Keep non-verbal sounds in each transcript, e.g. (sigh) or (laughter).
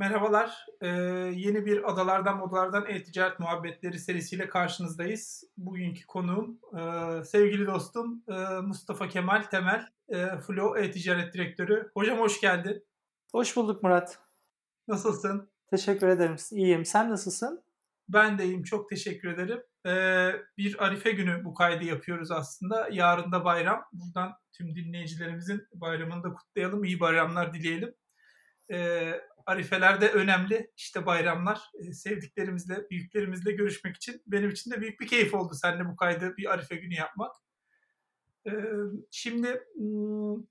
Merhabalar. Ee, yeni bir Adalardan Modalardan E-Ticaret Muhabbetleri serisiyle karşınızdayız. Bugünkü konuğum e, sevgili dostum e, Mustafa Kemal Temel, e, Flow E-Ticaret Direktörü. Hocam hoş geldin. Hoş bulduk Murat. Nasılsın? Teşekkür ederim. İyiyim. Sen nasılsın? Ben de iyiyim. Çok teşekkür ederim. Ee, bir Arife günü bu kaydı yapıyoruz aslında. Yarın da bayram. Buradan tüm dinleyicilerimizin bayramını da kutlayalım. İyi bayramlar dileyelim. Ee, Arifeler de önemli. İşte bayramlar. Ee, sevdiklerimizle, büyüklerimizle görüşmek için benim için de büyük bir keyif oldu seninle bu kaydı bir Arife günü yapmak. Ee, şimdi hmm,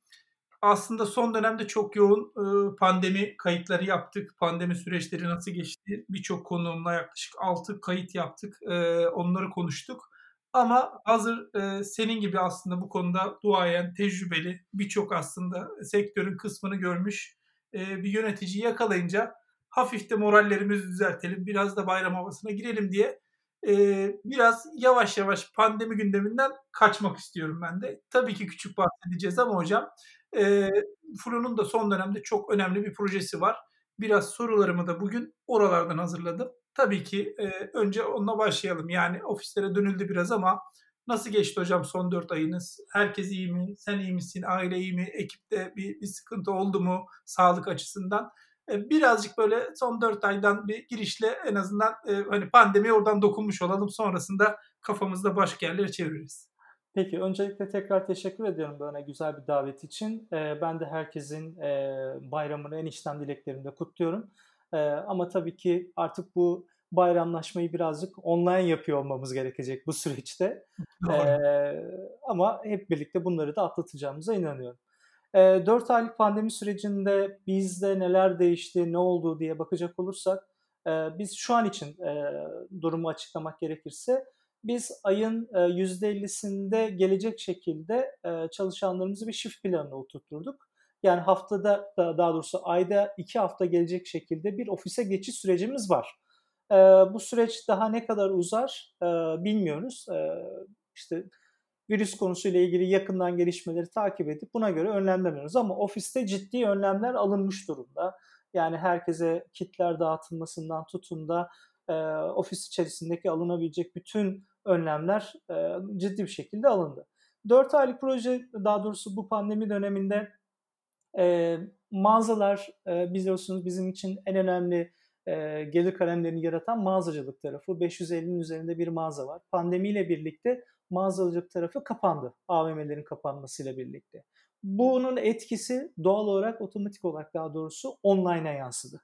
aslında son dönemde çok yoğun e, pandemi kayıtları yaptık. Pandemi süreçleri nasıl geçti? Birçok konuğumla yaklaşık 6 kayıt yaptık. E, onları konuştuk. Ama hazır e, senin gibi aslında bu konuda duayen, tecrübeli, birçok aslında sektörün kısmını görmüş bir yöneticiyi yakalayınca hafif de morallerimizi düzeltelim, biraz da bayram havasına girelim diye biraz yavaş yavaş pandemi gündeminden kaçmak istiyorum ben de. Tabii ki küçük bahsedeceğiz ama hocam e, Flu'nun da son dönemde çok önemli bir projesi var. Biraz sorularımı da bugün oralardan hazırladım. Tabii ki e, önce onunla başlayalım. Yani ofislere dönüldü biraz ama nasıl geçti hocam son 4 ayınız? Herkes iyi mi? Sen iyi misin? Aile iyi mi? Ekipte bir, bir sıkıntı oldu mu sağlık açısından? E, birazcık böyle son 4 aydan bir girişle en azından e, hani pandemi oradan dokunmuş olalım. Sonrasında kafamızda başka yerlere çeviririz. Peki öncelikle tekrar teşekkür ediyorum böyle güzel bir davet için. Ee, ben de herkesin e, bayramını en içten dileklerimle kutluyorum. Ama tabii ki artık bu bayramlaşmayı birazcık online yapıyor olmamız gerekecek bu süreçte. (laughs) Ee, ama hep birlikte bunları da atlatacağımıza inanıyorum. Ee, 4 aylık pandemi sürecinde bizde neler değişti, ne oldu diye bakacak olursak e, biz şu an için e, durumu açıklamak gerekirse biz ayın %50'sinde gelecek şekilde çalışanlarımızı bir shift planına oturtturduk. Yani haftada daha doğrusu ayda iki hafta gelecek şekilde bir ofise geçiş sürecimiz var. Bu süreç daha ne kadar uzar bilmiyoruz. İşte virüs konusuyla ilgili yakından gelişmeleri takip edip buna göre önlemler. Ama ofiste ciddi önlemler alınmış durumda. Yani herkese kitler dağıtılmasından tutun da e, ofis içerisindeki alınabilecek bütün önlemler e, ciddi bir şekilde alındı. 4 aylık proje daha doğrusu bu pandemi döneminde e, mağazalar e, biliyorsunuz bizim için en önemli e, gelir kalemlerini yaratan mağazacılık tarafı. 550'nin üzerinde bir mağaza var. Pandemiyle birlikte mağazacılık tarafı kapandı. AVM'lerin kapanmasıyla birlikte. Bunun etkisi doğal olarak otomatik olarak daha doğrusu online'a yansıdı.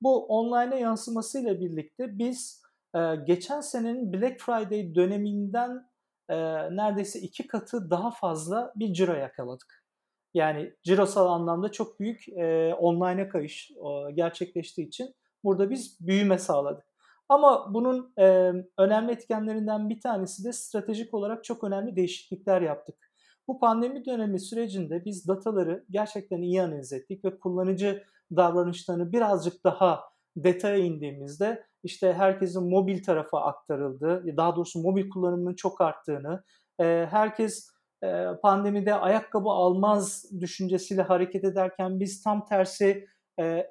Bu online'a yansımasıyla birlikte biz e, geçen senenin Black Friday döneminden e, neredeyse iki katı daha fazla bir ciro yakaladık. Yani cirosal anlamda çok büyük e, online'a kayış e, gerçekleştiği için burada biz büyüme sağladık. Ama bunun e, önemli etkenlerinden bir tanesi de stratejik olarak çok önemli değişiklikler yaptık. Bu pandemi dönemi sürecinde biz dataları gerçekten iyi analiz ettik ve kullanıcı davranışlarını birazcık daha detaya indiğimizde işte herkesin mobil tarafa aktarıldı. Daha doğrusu mobil kullanımının çok arttığını, herkes pandemide ayakkabı almaz düşüncesiyle hareket ederken biz tam tersi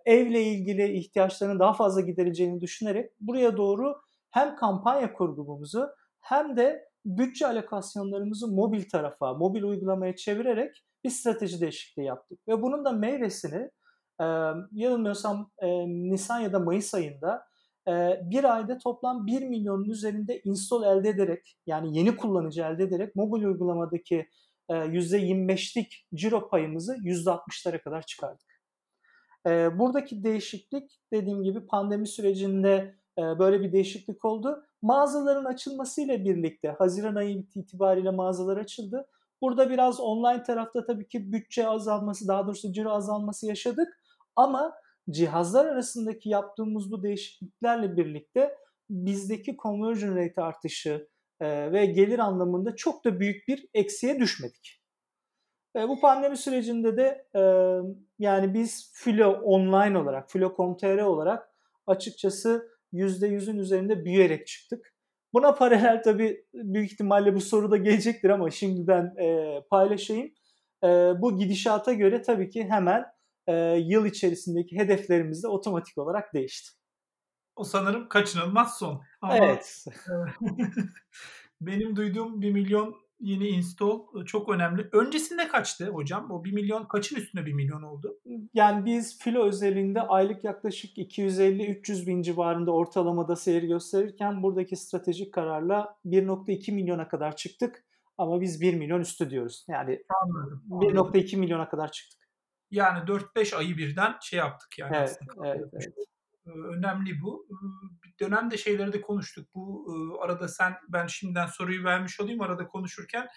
evle ilgili ihtiyaçlarının daha fazla giderileceğini düşünerek buraya doğru hem kampanya kurgumuzu hem de bütçe alokasyonlarımızı mobil tarafa, mobil uygulamaya çevirerek bir strateji değişikliği yaptık. Ve bunun da meyvesini e, yanılmıyorsam e, Nisan ya da Mayıs ayında e, bir ayda toplam 1 milyonun üzerinde install elde ederek yani yeni kullanıcı elde ederek mobil uygulamadaki e, %25'lik ciro payımızı %60'lara kadar çıkardık. E, buradaki değişiklik dediğim gibi pandemi sürecinde e, böyle bir değişiklik oldu. Mağazaların açılmasıyla birlikte Haziran ayı itibariyle mağazalar açıldı. Burada biraz online tarafta tabii ki bütçe azalması, daha doğrusu ciro azalması yaşadık. Ama cihazlar arasındaki yaptığımız bu değişikliklerle birlikte bizdeki conversion rate artışı ve gelir anlamında çok da büyük bir eksiye düşmedik. E, bu pandemi sürecinde de e, yani biz Filo online olarak, Filo.com.tr olarak açıkçası %100'ün üzerinde büyüyerek çıktık. Buna paralel tabii büyük ihtimalle bu soru da gelecektir ama şimdiden e, paylaşayım. E, bu gidişata göre tabii ki hemen e, yıl içerisindeki hedeflerimiz de otomatik olarak değişti. O sanırım kaçınılmaz son. Ama evet. (laughs) benim duyduğum 1 milyon yeni install e, çok önemli. Öncesinde kaçtı hocam? O 1 milyon kaçın üstüne 1 milyon oldu? Yani biz filo özelinde aylık yaklaşık 250-300 bin civarında ortalamada seyir gösterirken buradaki stratejik kararla 1.2 milyona kadar çıktık. Ama biz 1 milyon üstü diyoruz. Yani 1.2 milyona kadar çıktık. Yani 4-5 ayı birden şey yaptık yani evet, aslında. Evet, evet. Önemli bu. Dönemde şeyleri de konuştuk. Bu arada sen ben şimdiden soruyu vermiş olayım arada konuşurken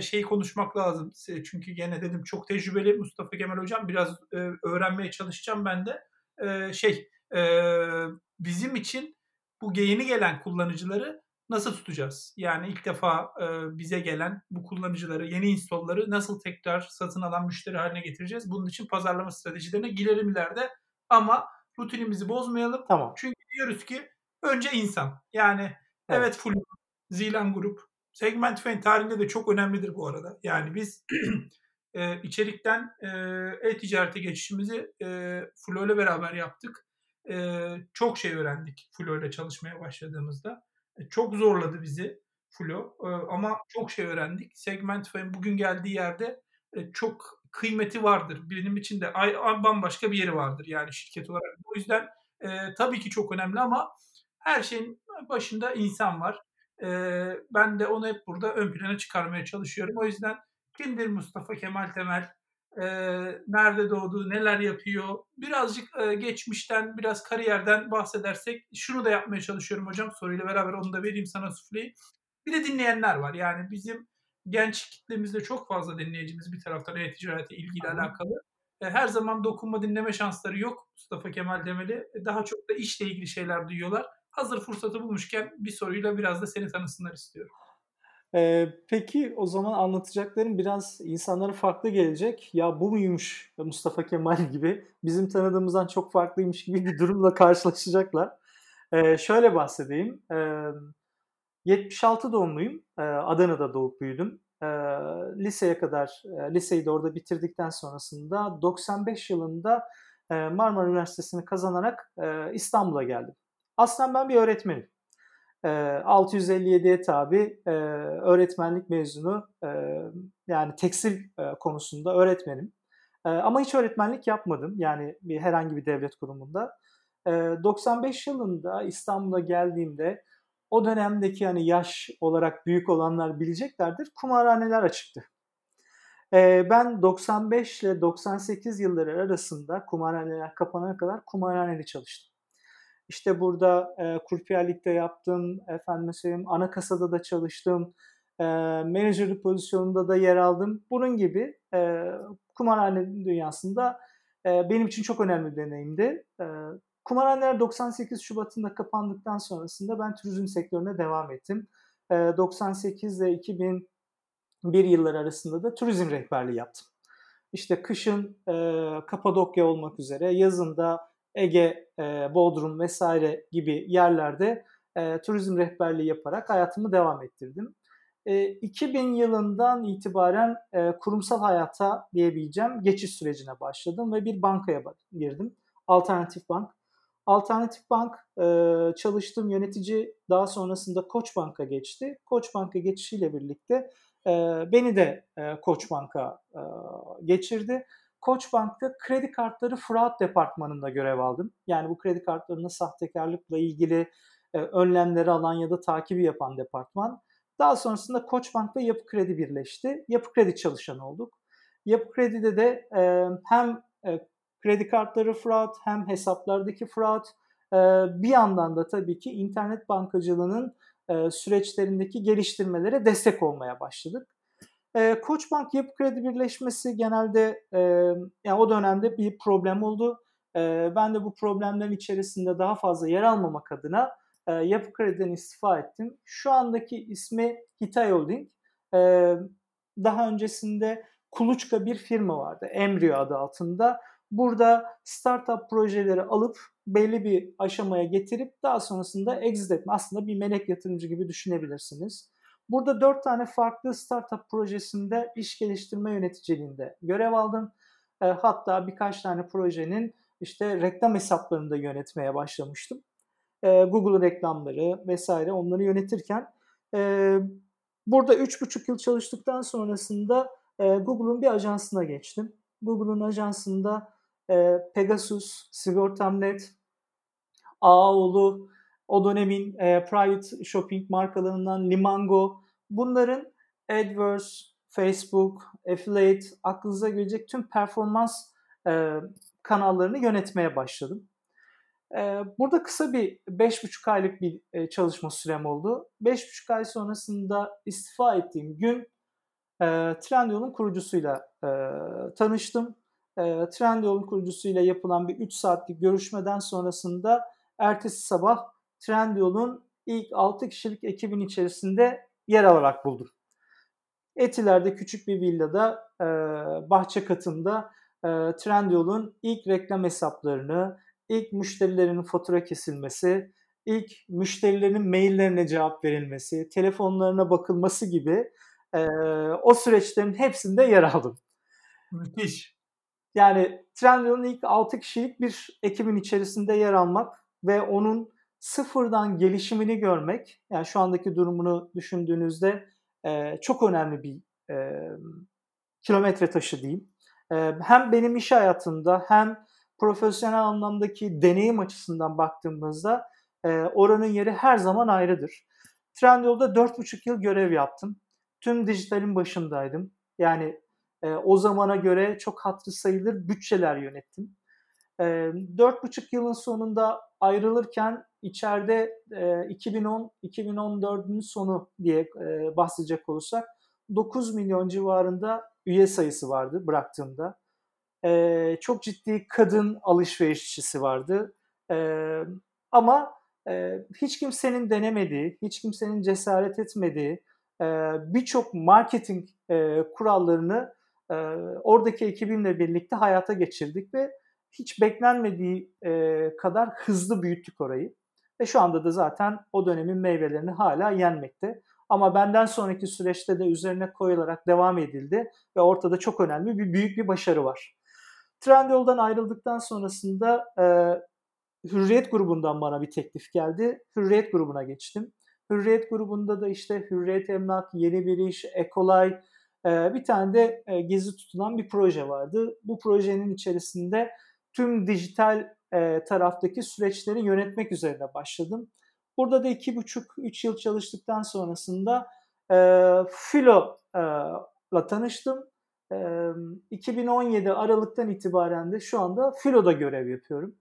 şey konuşmak lazım. Çünkü gene dedim çok tecrübeli Mustafa Kemal Hocam. Biraz öğrenmeye çalışacağım ben de. Şey bizim için bu yeni gelen kullanıcıları nasıl tutacağız? Yani ilk defa bize gelen bu kullanıcıları, yeni installları nasıl tekrar satın alan müşteri haline getireceğiz? Bunun için pazarlama stratejilerine girelim ileride. Ama rutinimizi bozmayalım. Tamam. Çünkü diyoruz ki önce insan. Yani evet, evet full Zilan Grup. Segment Fen tarihinde de çok önemlidir bu arada. Yani biz (clears throat) e, içerikten e, e-ticarete geçişimizi e, Flow ile beraber yaptık. E, çok şey öğrendik Flow ile çalışmaya başladığımızda. E, çok zorladı bizi Flow e, ama çok şey öğrendik. Segment Fen bugün geldiği yerde e, çok kıymeti vardır. Benim için de ay, bambaşka bir yeri vardır yani şirket olarak. O yüzden e, tabii ki çok önemli ama her şeyin başında insan var. E, ben de onu hep burada ön plana çıkarmaya çalışıyorum. O yüzden kimdir Mustafa Kemal Temel? E, nerede doğdu, neler yapıyor? Birazcık e, geçmişten, biraz kariyerden bahsedersek şunu da yapmaya çalışıyorum hocam. Soruyla beraber onu da vereyim sana sufleyi. Bir de dinleyenler var. Yani bizim genç kitlemizde çok fazla dinleyicimiz bir taraftan e-ticarete ilgili alakalı. E, her zaman dokunma dinleme şansları yok Mustafa Kemal Demeli. E, daha çok da işle ilgili şeyler duyuyorlar. Hazır fırsatı bulmuşken bir soruyla biraz da seni tanısınlar istiyorum. Ee, peki o zaman anlatacaklarım biraz insanlara farklı gelecek. Ya bu muymuş Mustafa Kemal gibi bizim tanıdığımızdan çok farklıymış gibi bir durumla karşılaşacaklar. Ee, şöyle bahsedeyim. Ee, 76 doğumluyum. Ee, Adana'da doğup büyüdüm. Ee, liseye kadar, e, liseyi de orada bitirdikten sonrasında 95 yılında e, Marmara Üniversitesi'ni kazanarak e, İstanbul'a geldim. Aslında ben bir öğretmenim. 657'ye tabi öğretmenlik mezunu yani tekstil konusunda öğretmenim. Ama hiç öğretmenlik yapmadım yani bir herhangi bir devlet kurumunda. 95 yılında İstanbul'a geldiğimde o dönemdeki hani yaş olarak büyük olanlar bileceklerdir. Kumarhaneler açıktı. Ee, ben 95 ile 98 yılları arasında kumarhaneler kapanana kadar kumarhanede çalıştım. İşte burada e, kurpiyerlikte yaptım, efendim söyleyeyim ana kasada da çalıştım, e, menajerlik pozisyonunda da yer aldım. Bunun gibi e, kumarhane dünyasında e, benim için çok önemli bir deneyimdi. E, Kumarhaneler 98 Şubat'ında kapandıktan sonrasında ben turizm sektörüne devam ettim. 98 ile 2001 yılları arasında da turizm rehberliği yaptım. İşte kışın Kapadokya olmak üzere, yazında Ege, Bodrum vesaire gibi yerlerde turizm rehberliği yaparak hayatımı devam ettirdim. E, 2000 yılından itibaren kurumsal hayata diyebileceğim geçiş sürecine başladım ve bir bankaya girdim. Alternatif Bank. Alternatif Bank e, çalıştığım yönetici daha sonrasında Koç Bank'a geçti. Koç Bank'a geçişiyle birlikte e, beni de e, Koç Bank'a e, geçirdi. Koç Bank'ta kredi kartları fraud departmanında görev aldım. Yani bu kredi kartlarının sahtekarlıkla ilgili e, önlemleri alan ya da takibi yapan departman. Daha sonrasında Koç Bank'ta Yapı Kredi birleşti. Yapı Kredi çalışanı olduk. Yapı Kredi'de de e, hem e, kredi kartları fraud hem hesaplardaki fraud e, bir yandan da tabii ki internet bankacılığının e, süreçlerindeki geliştirmelere destek olmaya başladık. E, Koçbank Yapı Kredi Birleşmesi genelde yani o dönemde bir problem oldu. Ben de bu problemlerin içerisinde daha fazla yer almamak adına Yapı Kredi'den istifa ettim. Şu andaki ismi Hitay Holding. Daha öncesinde Kuluçka bir firma vardı. Embryo adı altında. Burada startup projeleri alıp belli bir aşamaya getirip daha sonrasında exit etme. Aslında bir melek yatırımcı gibi düşünebilirsiniz. Burada dört tane farklı startup projesinde iş geliştirme yöneticiliğinde görev aldım. E, hatta birkaç tane projenin işte reklam hesaplarını da yönetmeye başlamıştım. E, Google reklamları vesaire onları yönetirken e, burada 3,5 yıl çalıştıktan sonrasında Google'un bir ajansına geçtim. Google'un ajansında e, Pegasus, Sigortam.net, Ağoğlu, o dönemin e, private shopping markalarından Limango bunların AdWords, Facebook, Affiliate aklınıza gelecek tüm performans e, kanallarını yönetmeye başladım. E, burada kısa bir 5,5 aylık bir e, çalışma sürem oldu. 5,5 ay sonrasında istifa ettiğim gün e, Trendyol'un kurucusuyla e, tanıştım. E, Trendyol'un kurucusuyla yapılan bir 3 saatlik görüşmeden sonrasında ertesi sabah Trendyol'un ilk 6 kişilik ekibin içerisinde yer alarak buldum. Etiler'de küçük bir villada e, bahçe katında e, Trendyol'un ilk reklam hesaplarını, ilk müşterilerin fatura kesilmesi, ilk müşterilerin maillerine cevap verilmesi, telefonlarına bakılması gibi e, o süreçlerin hepsinde yer aldım. Müthiş. Yani Trendyol'un ilk 6 kişilik bir ekibin içerisinde yer almak ve onun sıfırdan gelişimini görmek, yani şu andaki durumunu düşündüğünüzde e, çok önemli bir e, kilometre taşı diyeyim. E, hem benim iş hayatımda hem profesyonel anlamdaki deneyim açısından baktığımızda e, oranın yeri her zaman ayrıdır. Trendyol'da 4,5 yıl görev yaptım. Tüm dijitalin başındaydım. Yani e, o zamana göre çok hatırı sayılır bütçeler yönettim. E, dört buçuk yılın sonunda ayrılırken içeride e, 2010-2014'ün sonu diye e, bahsedecek olursak 9 milyon civarında üye sayısı vardı bıraktığımda. E, çok ciddi kadın alışverişçisi vardı. Ama e, hiç kimsenin denemediği, hiç kimsenin cesaret etmediği e, birçok marketing e, kurallarını e, oradaki ekibimle birlikte hayata geçirdik ve hiç beklenmediği e, kadar hızlı büyüttük orayı. Ve şu anda da zaten o dönemin meyvelerini hala yenmekte. Ama benden sonraki süreçte de üzerine koyularak devam edildi ve ortada çok önemli bir büyük bir başarı var. Trendyol'dan ayrıldıktan sonrasında e, Hürriyet grubundan bana bir teklif geldi. Hürriyet grubuna geçtim. Hürriyet grubunda da işte Hürriyet Emlak, Yeni Bir İş, Ekolay, bir tane de e, gezi tutulan bir proje vardı. Bu projenin içerisinde tüm dijital e, taraftaki süreçleri yönetmek üzerine başladım. Burada da iki buçuk, üç yıl çalıştıktan sonrasında e, Filo'la tanıştım. E, 2017 Aralık'tan itibaren de şu anda Filo'da görev yapıyorum.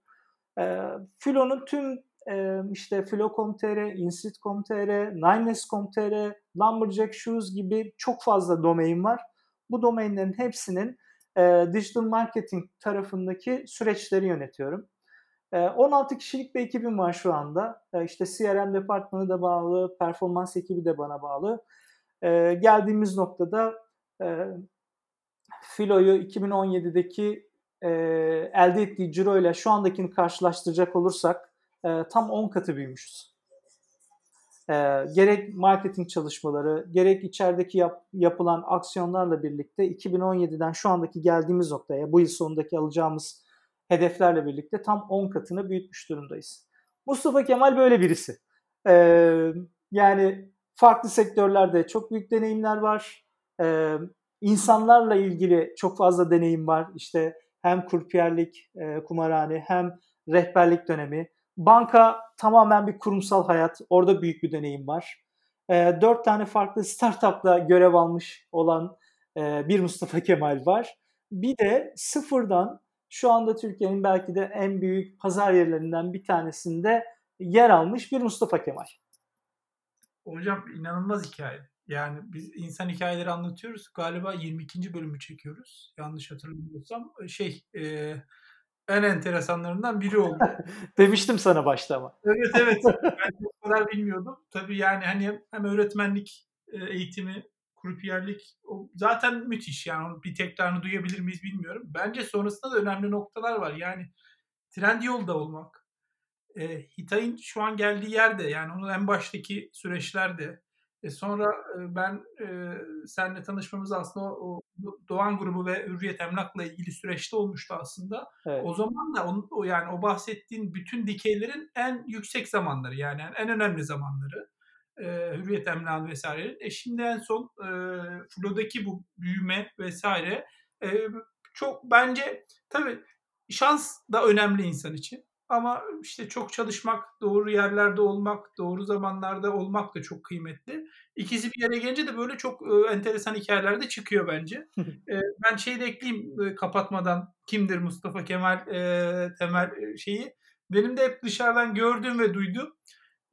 Filo'nun tüm e, işte Filo.com.tr, Insit.com.tr, Nimeless.com.tr, Lumberjack Shoes gibi çok fazla domain var. Bu domainlerin hepsinin e, digital marketing tarafındaki süreçleri yönetiyorum. E, 16 kişilik bir ekibim var şu anda. E, işte CRM departmanı da bağlı, performans ekibi de bana bağlı. E, geldiğimiz noktada e, Filo'yu 2017'deki e, elde ettiği ciro ile şu andakini karşılaştıracak olursak e, tam 10 katı büyümüşüz e, gerek marketing çalışmaları, gerek içerideki yap, yapılan aksiyonlarla birlikte 2017'den şu andaki geldiğimiz noktaya, bu yıl sonundaki alacağımız hedeflerle birlikte tam 10 katını büyütmüş durumdayız. Mustafa Kemal böyle birisi. E, yani farklı sektörlerde çok büyük deneyimler var. E, insanlarla ilgili çok fazla deneyim var. İşte hem kurpiyerlik, e, kumarhane hem rehberlik dönemi Banka tamamen bir kurumsal hayat. Orada büyük bir deneyim var. E, dört tane farklı startupla görev almış olan e, bir Mustafa Kemal var. Bir de sıfırdan şu anda Türkiye'nin belki de en büyük pazar yerlerinden bir tanesinde yer almış bir Mustafa Kemal. Hocam inanılmaz hikaye. Yani biz insan hikayeleri anlatıyoruz. Galiba 22. bölümü çekiyoruz. Yanlış hatırlamıyorsam. Şey, e, en enteresanlarından biri oldu. (laughs) Demiştim sana başta ama. Evet evet. (laughs) Ben o kadar bilmiyordum. Tabii yani hani hem öğretmenlik e, eğitimi, kurupiyerlik o zaten müthiş. Yani bir tekrarını duyabilir miyiz bilmiyorum. Bence sonrasında da önemli noktalar var. Yani Trendyol'da olmak. E, Hitay'ın şu an geldiği yerde yani onun en baştaki süreçlerde E sonra e, ben e, seninle tanışmamız aslında o, o Doğan grubu ve Hürriyet Emlak'la ilgili süreçte olmuştu aslında. Evet. O zaman da on, o yani o bahsettiğin bütün dikeylerin en yüksek zamanları yani en önemli zamanları. E, Hürriyet Emlak'ın vesaire. E şimdi en son e, Flo'daki bu büyüme vesaire e, çok bence tabii şans da önemli insan için. Ama işte çok çalışmak, doğru yerlerde olmak, doğru zamanlarda olmak da çok kıymetli. İkisi bir yere gelince de böyle çok e, enteresan hikayeler de çıkıyor bence. e, ben şeyi de ekleyeyim e, kapatmadan. Kimdir Mustafa Kemal e, Temel e, şeyi. Benim de hep dışarıdan gördüğüm ve duyduğum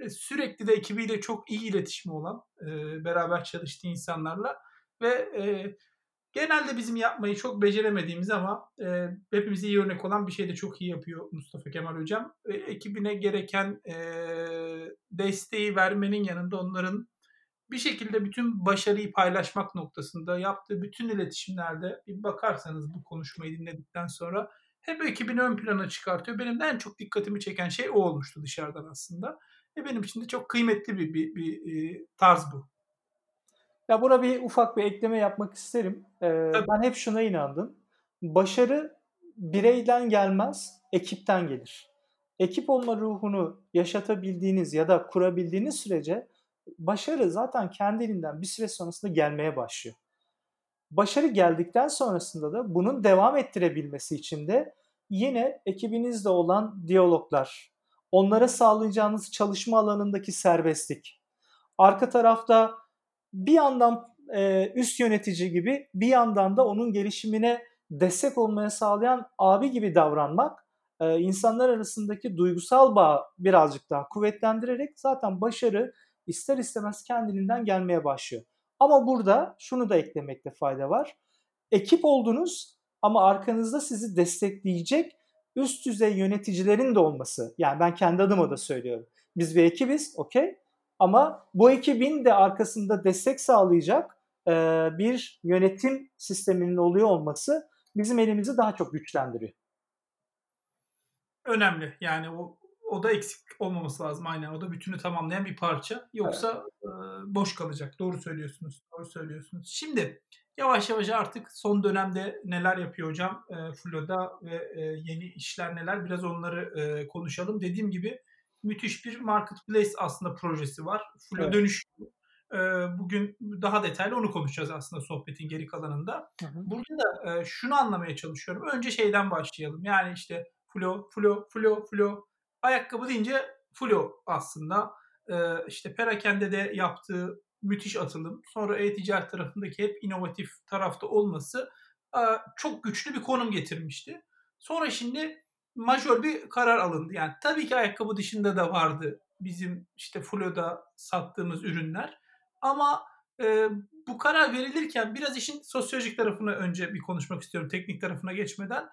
e, sürekli de ekibiyle çok iyi iletişimi olan, e, beraber çalıştığı insanlarla ve e, Genelde bizim yapmayı çok beceremediğimiz ama e, hepimize iyi örnek olan bir şey de çok iyi yapıyor Mustafa Kemal Hocam. E, ekibine gereken e, desteği vermenin yanında onların bir şekilde bütün başarıyı paylaşmak noktasında yaptığı bütün iletişimlerde bir bakarsanız bu konuşmayı dinledikten sonra hep ekibini ön plana çıkartıyor. Benim de en çok dikkatimi çeken şey o olmuştu dışarıdan aslında. Ve benim için de çok kıymetli bir, bir, bir, bir tarz bu. Ya buna bir ufak bir ekleme yapmak isterim. Ee, ben hep şuna inandım. Başarı bireyden gelmez, ekipten gelir. Ekip olma ruhunu yaşatabildiğiniz ya da kurabildiğiniz sürece başarı zaten kendiliğinden bir süre sonrasında gelmeye başlıyor. Başarı geldikten sonrasında da bunun devam ettirebilmesi için de yine ekibinizde olan diyaloglar, onlara sağlayacağınız çalışma alanındaki serbestlik, arka tarafta bir yandan e, üst yönetici gibi bir yandan da onun gelişimine destek olmaya sağlayan abi gibi davranmak e, insanlar arasındaki duygusal bağı birazcık daha kuvvetlendirerek zaten başarı ister istemez kendiliğinden gelmeye başlıyor. Ama burada şunu da eklemekte fayda var. Ekip oldunuz ama arkanızda sizi destekleyecek üst düzey yöneticilerin de olması. Yani ben kendi adıma da söylüyorum. Biz bir ekibiz, okey. Ama bu ekibin de arkasında destek sağlayacak e, bir yönetim sisteminin oluyor olması bizim elimizi daha çok güçlendiriyor. Önemli. Yani o o da eksik olmaması lazım aynen. O da bütünü tamamlayan bir parça. Yoksa evet. e, boş kalacak. Doğru söylüyorsunuz. Doğru söylüyorsunuz. Şimdi yavaş yavaş artık son dönemde neler yapıyor hocam e, Flo'da ve e, yeni işler neler biraz onları e, konuşalım. Dediğim gibi müthiş bir marketplace aslında projesi var. Flow evet. dönüş bugün daha detaylı onu konuşacağız aslında sohbetin geri kalanında. Hı hı. Burada da şunu anlamaya çalışıyorum. Önce şeyden başlayalım. Yani işte flow, flow, flow, flow. Ayakkabı deyince flow aslında. işte perakende de yaptığı müthiş atılım. Sonra e-ticaret tarafındaki hep inovatif tarafta olması çok güçlü bir konum getirmişti. Sonra şimdi majör bir karar alındı. Yani tabii ki ayakkabı dışında da vardı bizim işte Flo'da sattığımız ürünler. Ama e, bu karar verilirken biraz işin sosyolojik tarafını önce bir konuşmak istiyorum teknik tarafına geçmeden.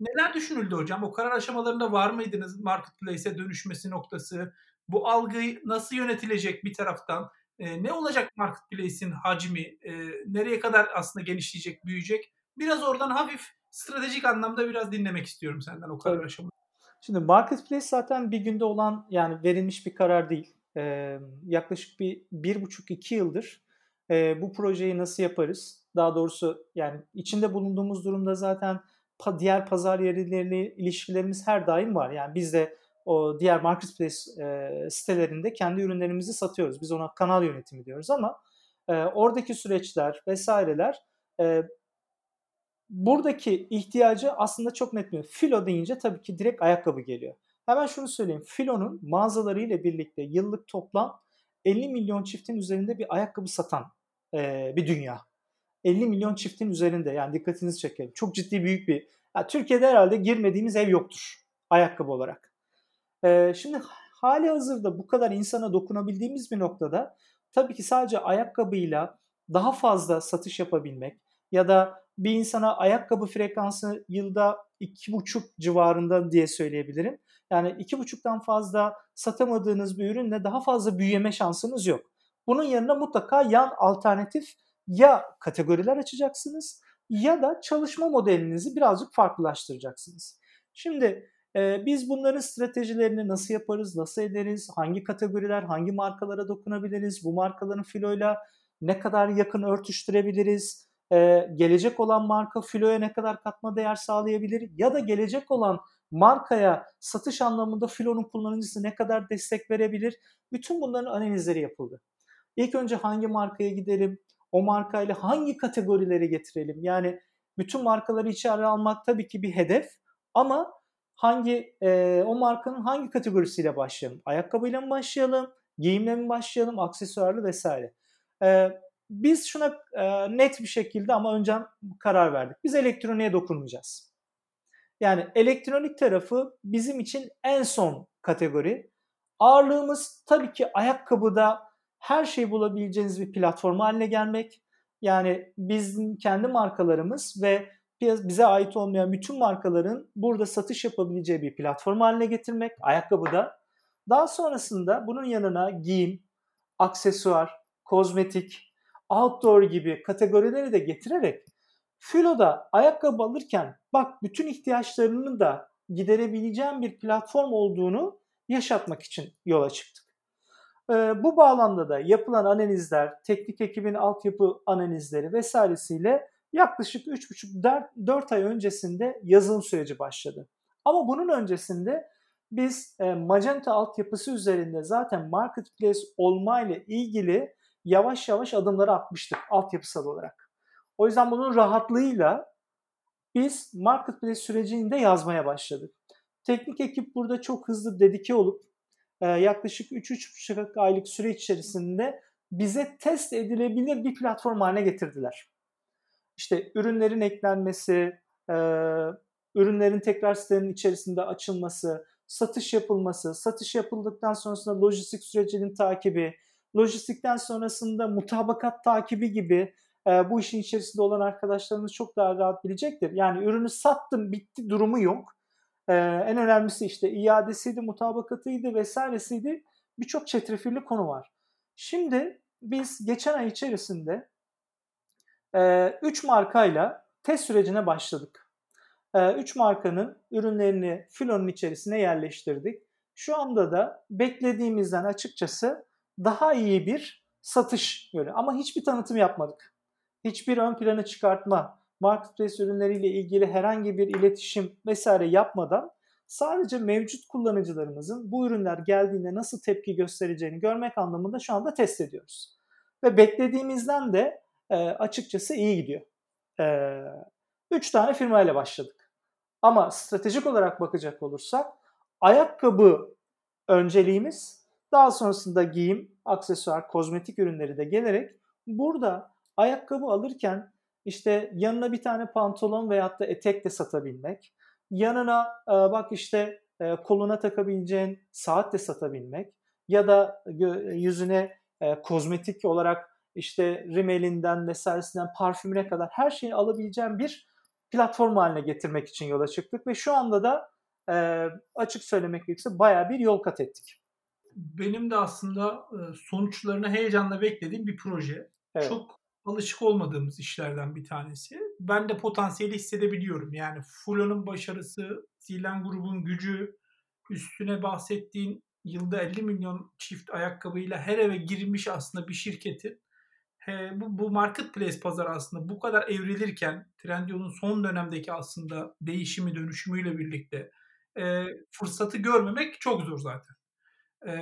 Neler düşünüldü hocam? O karar aşamalarında var mıydınız marketplace'e dönüşmesi noktası? Bu algı nasıl yönetilecek bir taraftan? E, ne olacak marketplace'in hacmi? E, nereye kadar aslında genişleyecek, büyüyecek? Biraz oradan hafif stratejik anlamda biraz dinlemek istiyorum senden o karar aşaması. Şimdi marketplace zaten bir günde olan yani verilmiş bir karar değil. Ee, yaklaşık bir bir buçuk iki yıldır e, bu projeyi nasıl yaparız? Daha doğrusu yani içinde bulunduğumuz durumda zaten pa, diğer pazar yerleriyle ilişkilerimiz her daim var. Yani biz de o diğer marketplace e, sitelerinde kendi ürünlerimizi satıyoruz. Biz ona kanal yönetimi diyoruz ama e, oradaki süreçler vesaireler e, buradaki ihtiyacı aslında çok netmiyor. Filo deyince tabii ki direkt ayakkabı geliyor. Hemen şunu söyleyeyim. Filo'nun mağazalarıyla birlikte yıllık toplam 50 milyon çiftin üzerinde bir ayakkabı satan e, bir dünya. 50 milyon çiftin üzerinde yani dikkatinizi çekelim. Çok ciddi büyük bir. Yani Türkiye'de herhalde girmediğimiz ev yoktur ayakkabı olarak. E, şimdi hali hazırda bu kadar insana dokunabildiğimiz bir noktada tabii ki sadece ayakkabıyla daha fazla satış yapabilmek ya da bir insana ayakkabı frekansı yılda 2,5 civarında diye söyleyebilirim. Yani 2,5'tan fazla satamadığınız bir ürünle daha fazla büyüme şansınız yok. Bunun yerine mutlaka yan alternatif ya kategoriler açacaksınız ya da çalışma modelinizi birazcık farklılaştıracaksınız. Şimdi E, biz bunların stratejilerini nasıl yaparız, nasıl ederiz, hangi kategoriler, hangi markalara dokunabiliriz, bu markaların filoyla ne kadar yakın örtüştürebiliriz, e, gelecek olan marka filoya ne kadar katma değer sağlayabilir ya da gelecek olan markaya satış anlamında filonun kullanıcısı ne kadar destek verebilir? Bütün bunların analizleri yapıldı. İlk önce hangi markaya gidelim, o markayla hangi kategorileri getirelim? Yani bütün markaları içeri almak tabii ki bir hedef ama hangi e, o markanın hangi kategorisiyle başlayalım? Ayakkabıyla mı başlayalım? Giyimle mi başlayalım? Aksesuarlı vesaire. E, biz şuna e, net bir şekilde ama önceden karar verdik. Biz elektroniğe dokunmayacağız. Yani elektronik tarafı bizim için en son kategori. Ağırlığımız tabii ki ayakkabıda her şeyi bulabileceğiniz bir platform haline gelmek. Yani bizim kendi markalarımız ve bize ait olmayan bütün markaların burada satış yapabileceği bir platform haline getirmek ayakkabıda. Daha sonrasında bunun yanına giyim, aksesuar, kozmetik, outdoor gibi kategorileri de getirerek Filo'da ayakkabı alırken bak bütün ihtiyaçlarını da giderebileceğim bir platform olduğunu yaşatmak için yola çıktık. Ee, bu bağlamda da yapılan analizler, teknik ekibin altyapı analizleri vesairesiyle yaklaşık 3,5-4 ay öncesinde yazılım süreci başladı. Ama bunun öncesinde biz e, Magenta altyapısı üzerinde zaten marketplace olma ile ilgili yavaş yavaş adımları atmıştık altyapısal olarak. O yüzden bunun rahatlığıyla biz marketplace sürecini de yazmaya başladık. Teknik ekip burada çok hızlı dedike olup e, yaklaşık 3-3,5 aylık süre içerisinde bize test edilebilir bir platform haline getirdiler. İşte ürünlerin eklenmesi, e, ürünlerin tekrar sitenin içerisinde açılması, satış yapılması, satış yapıldıktan sonrasında lojistik sürecinin takibi, lojistikten sonrasında mutabakat takibi gibi e, bu işin içerisinde olan arkadaşlarımız çok daha rahat bilecektir. Yani ürünü sattım bitti durumu yok. E, en önemlisi işte iadesiydi, mutabakatıydı vesairesiydi. Birçok çetrefilli konu var. Şimdi biz geçen ay içerisinde 3 e, markayla test sürecine başladık. 3 markanın ürünlerini filonun içerisine yerleştirdik. Şu anda da beklediğimizden açıkçası daha iyi bir satış yönü. Ama hiçbir tanıtım yapmadık. Hiçbir ön plana çıkartma, marketplace ürünleriyle ilgili herhangi bir iletişim vesaire yapmadan sadece mevcut kullanıcılarımızın bu ürünler geldiğinde nasıl tepki göstereceğini görmek anlamında şu anda test ediyoruz. Ve beklediğimizden de e, açıkçası iyi gidiyor. E, üç tane firma ile başladık. Ama stratejik olarak bakacak olursak ayakkabı önceliğimiz daha sonrasında giyim, aksesuar, kozmetik ürünleri de gelerek burada ayakkabı alırken işte yanına bir tane pantolon veyahut da etek de satabilmek, yanına e, bak işte e, koluna takabileceğin saat de satabilmek ya da yüzüne e, kozmetik olarak işte rimelinden vesairesinden parfümüne kadar her şeyi alabileceğin bir platform haline getirmek için yola çıktık ve şu anda da açık söylemek gerekirse bayağı bir yol kat ettik benim de aslında sonuçlarını heyecanla beklediğim bir proje. Evet. Çok alışık olmadığımız işlerden bir tanesi. Ben de potansiyeli hissedebiliyorum. Yani Fulo'nun başarısı, Zilen grubun gücü, üstüne bahsettiğin yılda 50 milyon çift ayakkabıyla her eve girmiş aslında bir şirketin he, bu, bu marketplace pazarı aslında bu kadar evrilirken Trendyol'un son dönemdeki aslında değişimi dönüşümüyle birlikte e, fırsatı görmemek çok zor zaten e,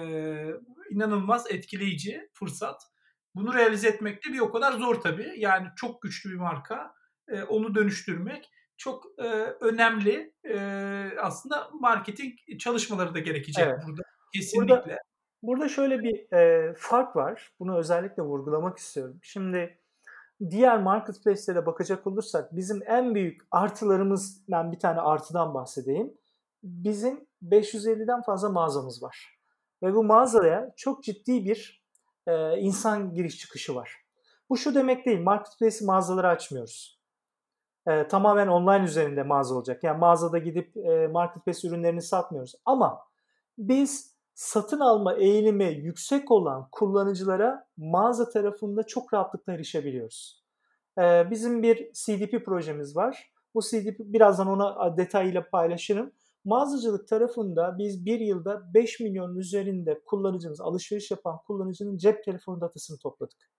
inanılmaz etkileyici fırsat. Bunu realize etmek de bir o kadar zor tabii. Yani çok güçlü bir marka. E, onu dönüştürmek çok e, önemli. E, aslında marketing çalışmaları da gerekecek evet. burada. Kesinlikle. Burada, burada şöyle bir e, fark var. Bunu özellikle vurgulamak istiyorum. Şimdi diğer marketplace'lere bakacak olursak bizim en büyük artılarımız ben bir tane artıdan bahsedeyim. Bizim 550'den fazla mağazamız var. Ve bu mağazaya çok ciddi bir e, insan giriş çıkışı var. Bu şu demek değil, marketplace mağazaları açmıyoruz. E, tamamen online üzerinde mağaza olacak. Yani mağazada gidip e, marketplace ürünlerini satmıyoruz. Ama biz satın alma eğilimi yüksek olan kullanıcılara mağaza tarafında çok rahatlıkla erişebiliyoruz. E, bizim bir CDP projemiz var. Bu CDP birazdan ona detayıyla paylaşırım. Mağazacılık tarafında biz bir yılda 5 milyon üzerinde kullanıcımız, alışveriş yapan kullanıcının cep telefonu datasını topladık.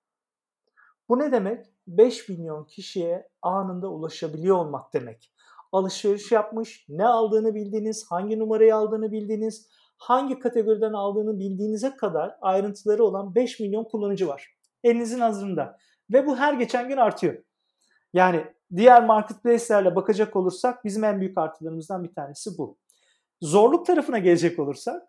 Bu ne demek? 5 milyon kişiye anında ulaşabiliyor olmak demek. Alışveriş yapmış, ne aldığını bildiğiniz, hangi numarayı aldığını bildiğiniz, hangi kategoriden aldığını bildiğinize kadar ayrıntıları olan 5 milyon kullanıcı var. Elinizin hazırında. Ve bu her geçen gün artıyor. Yani diğer marketplace'lerle bakacak olursak bizim en büyük artılarımızdan bir tanesi bu. Zorluk tarafına gelecek olursak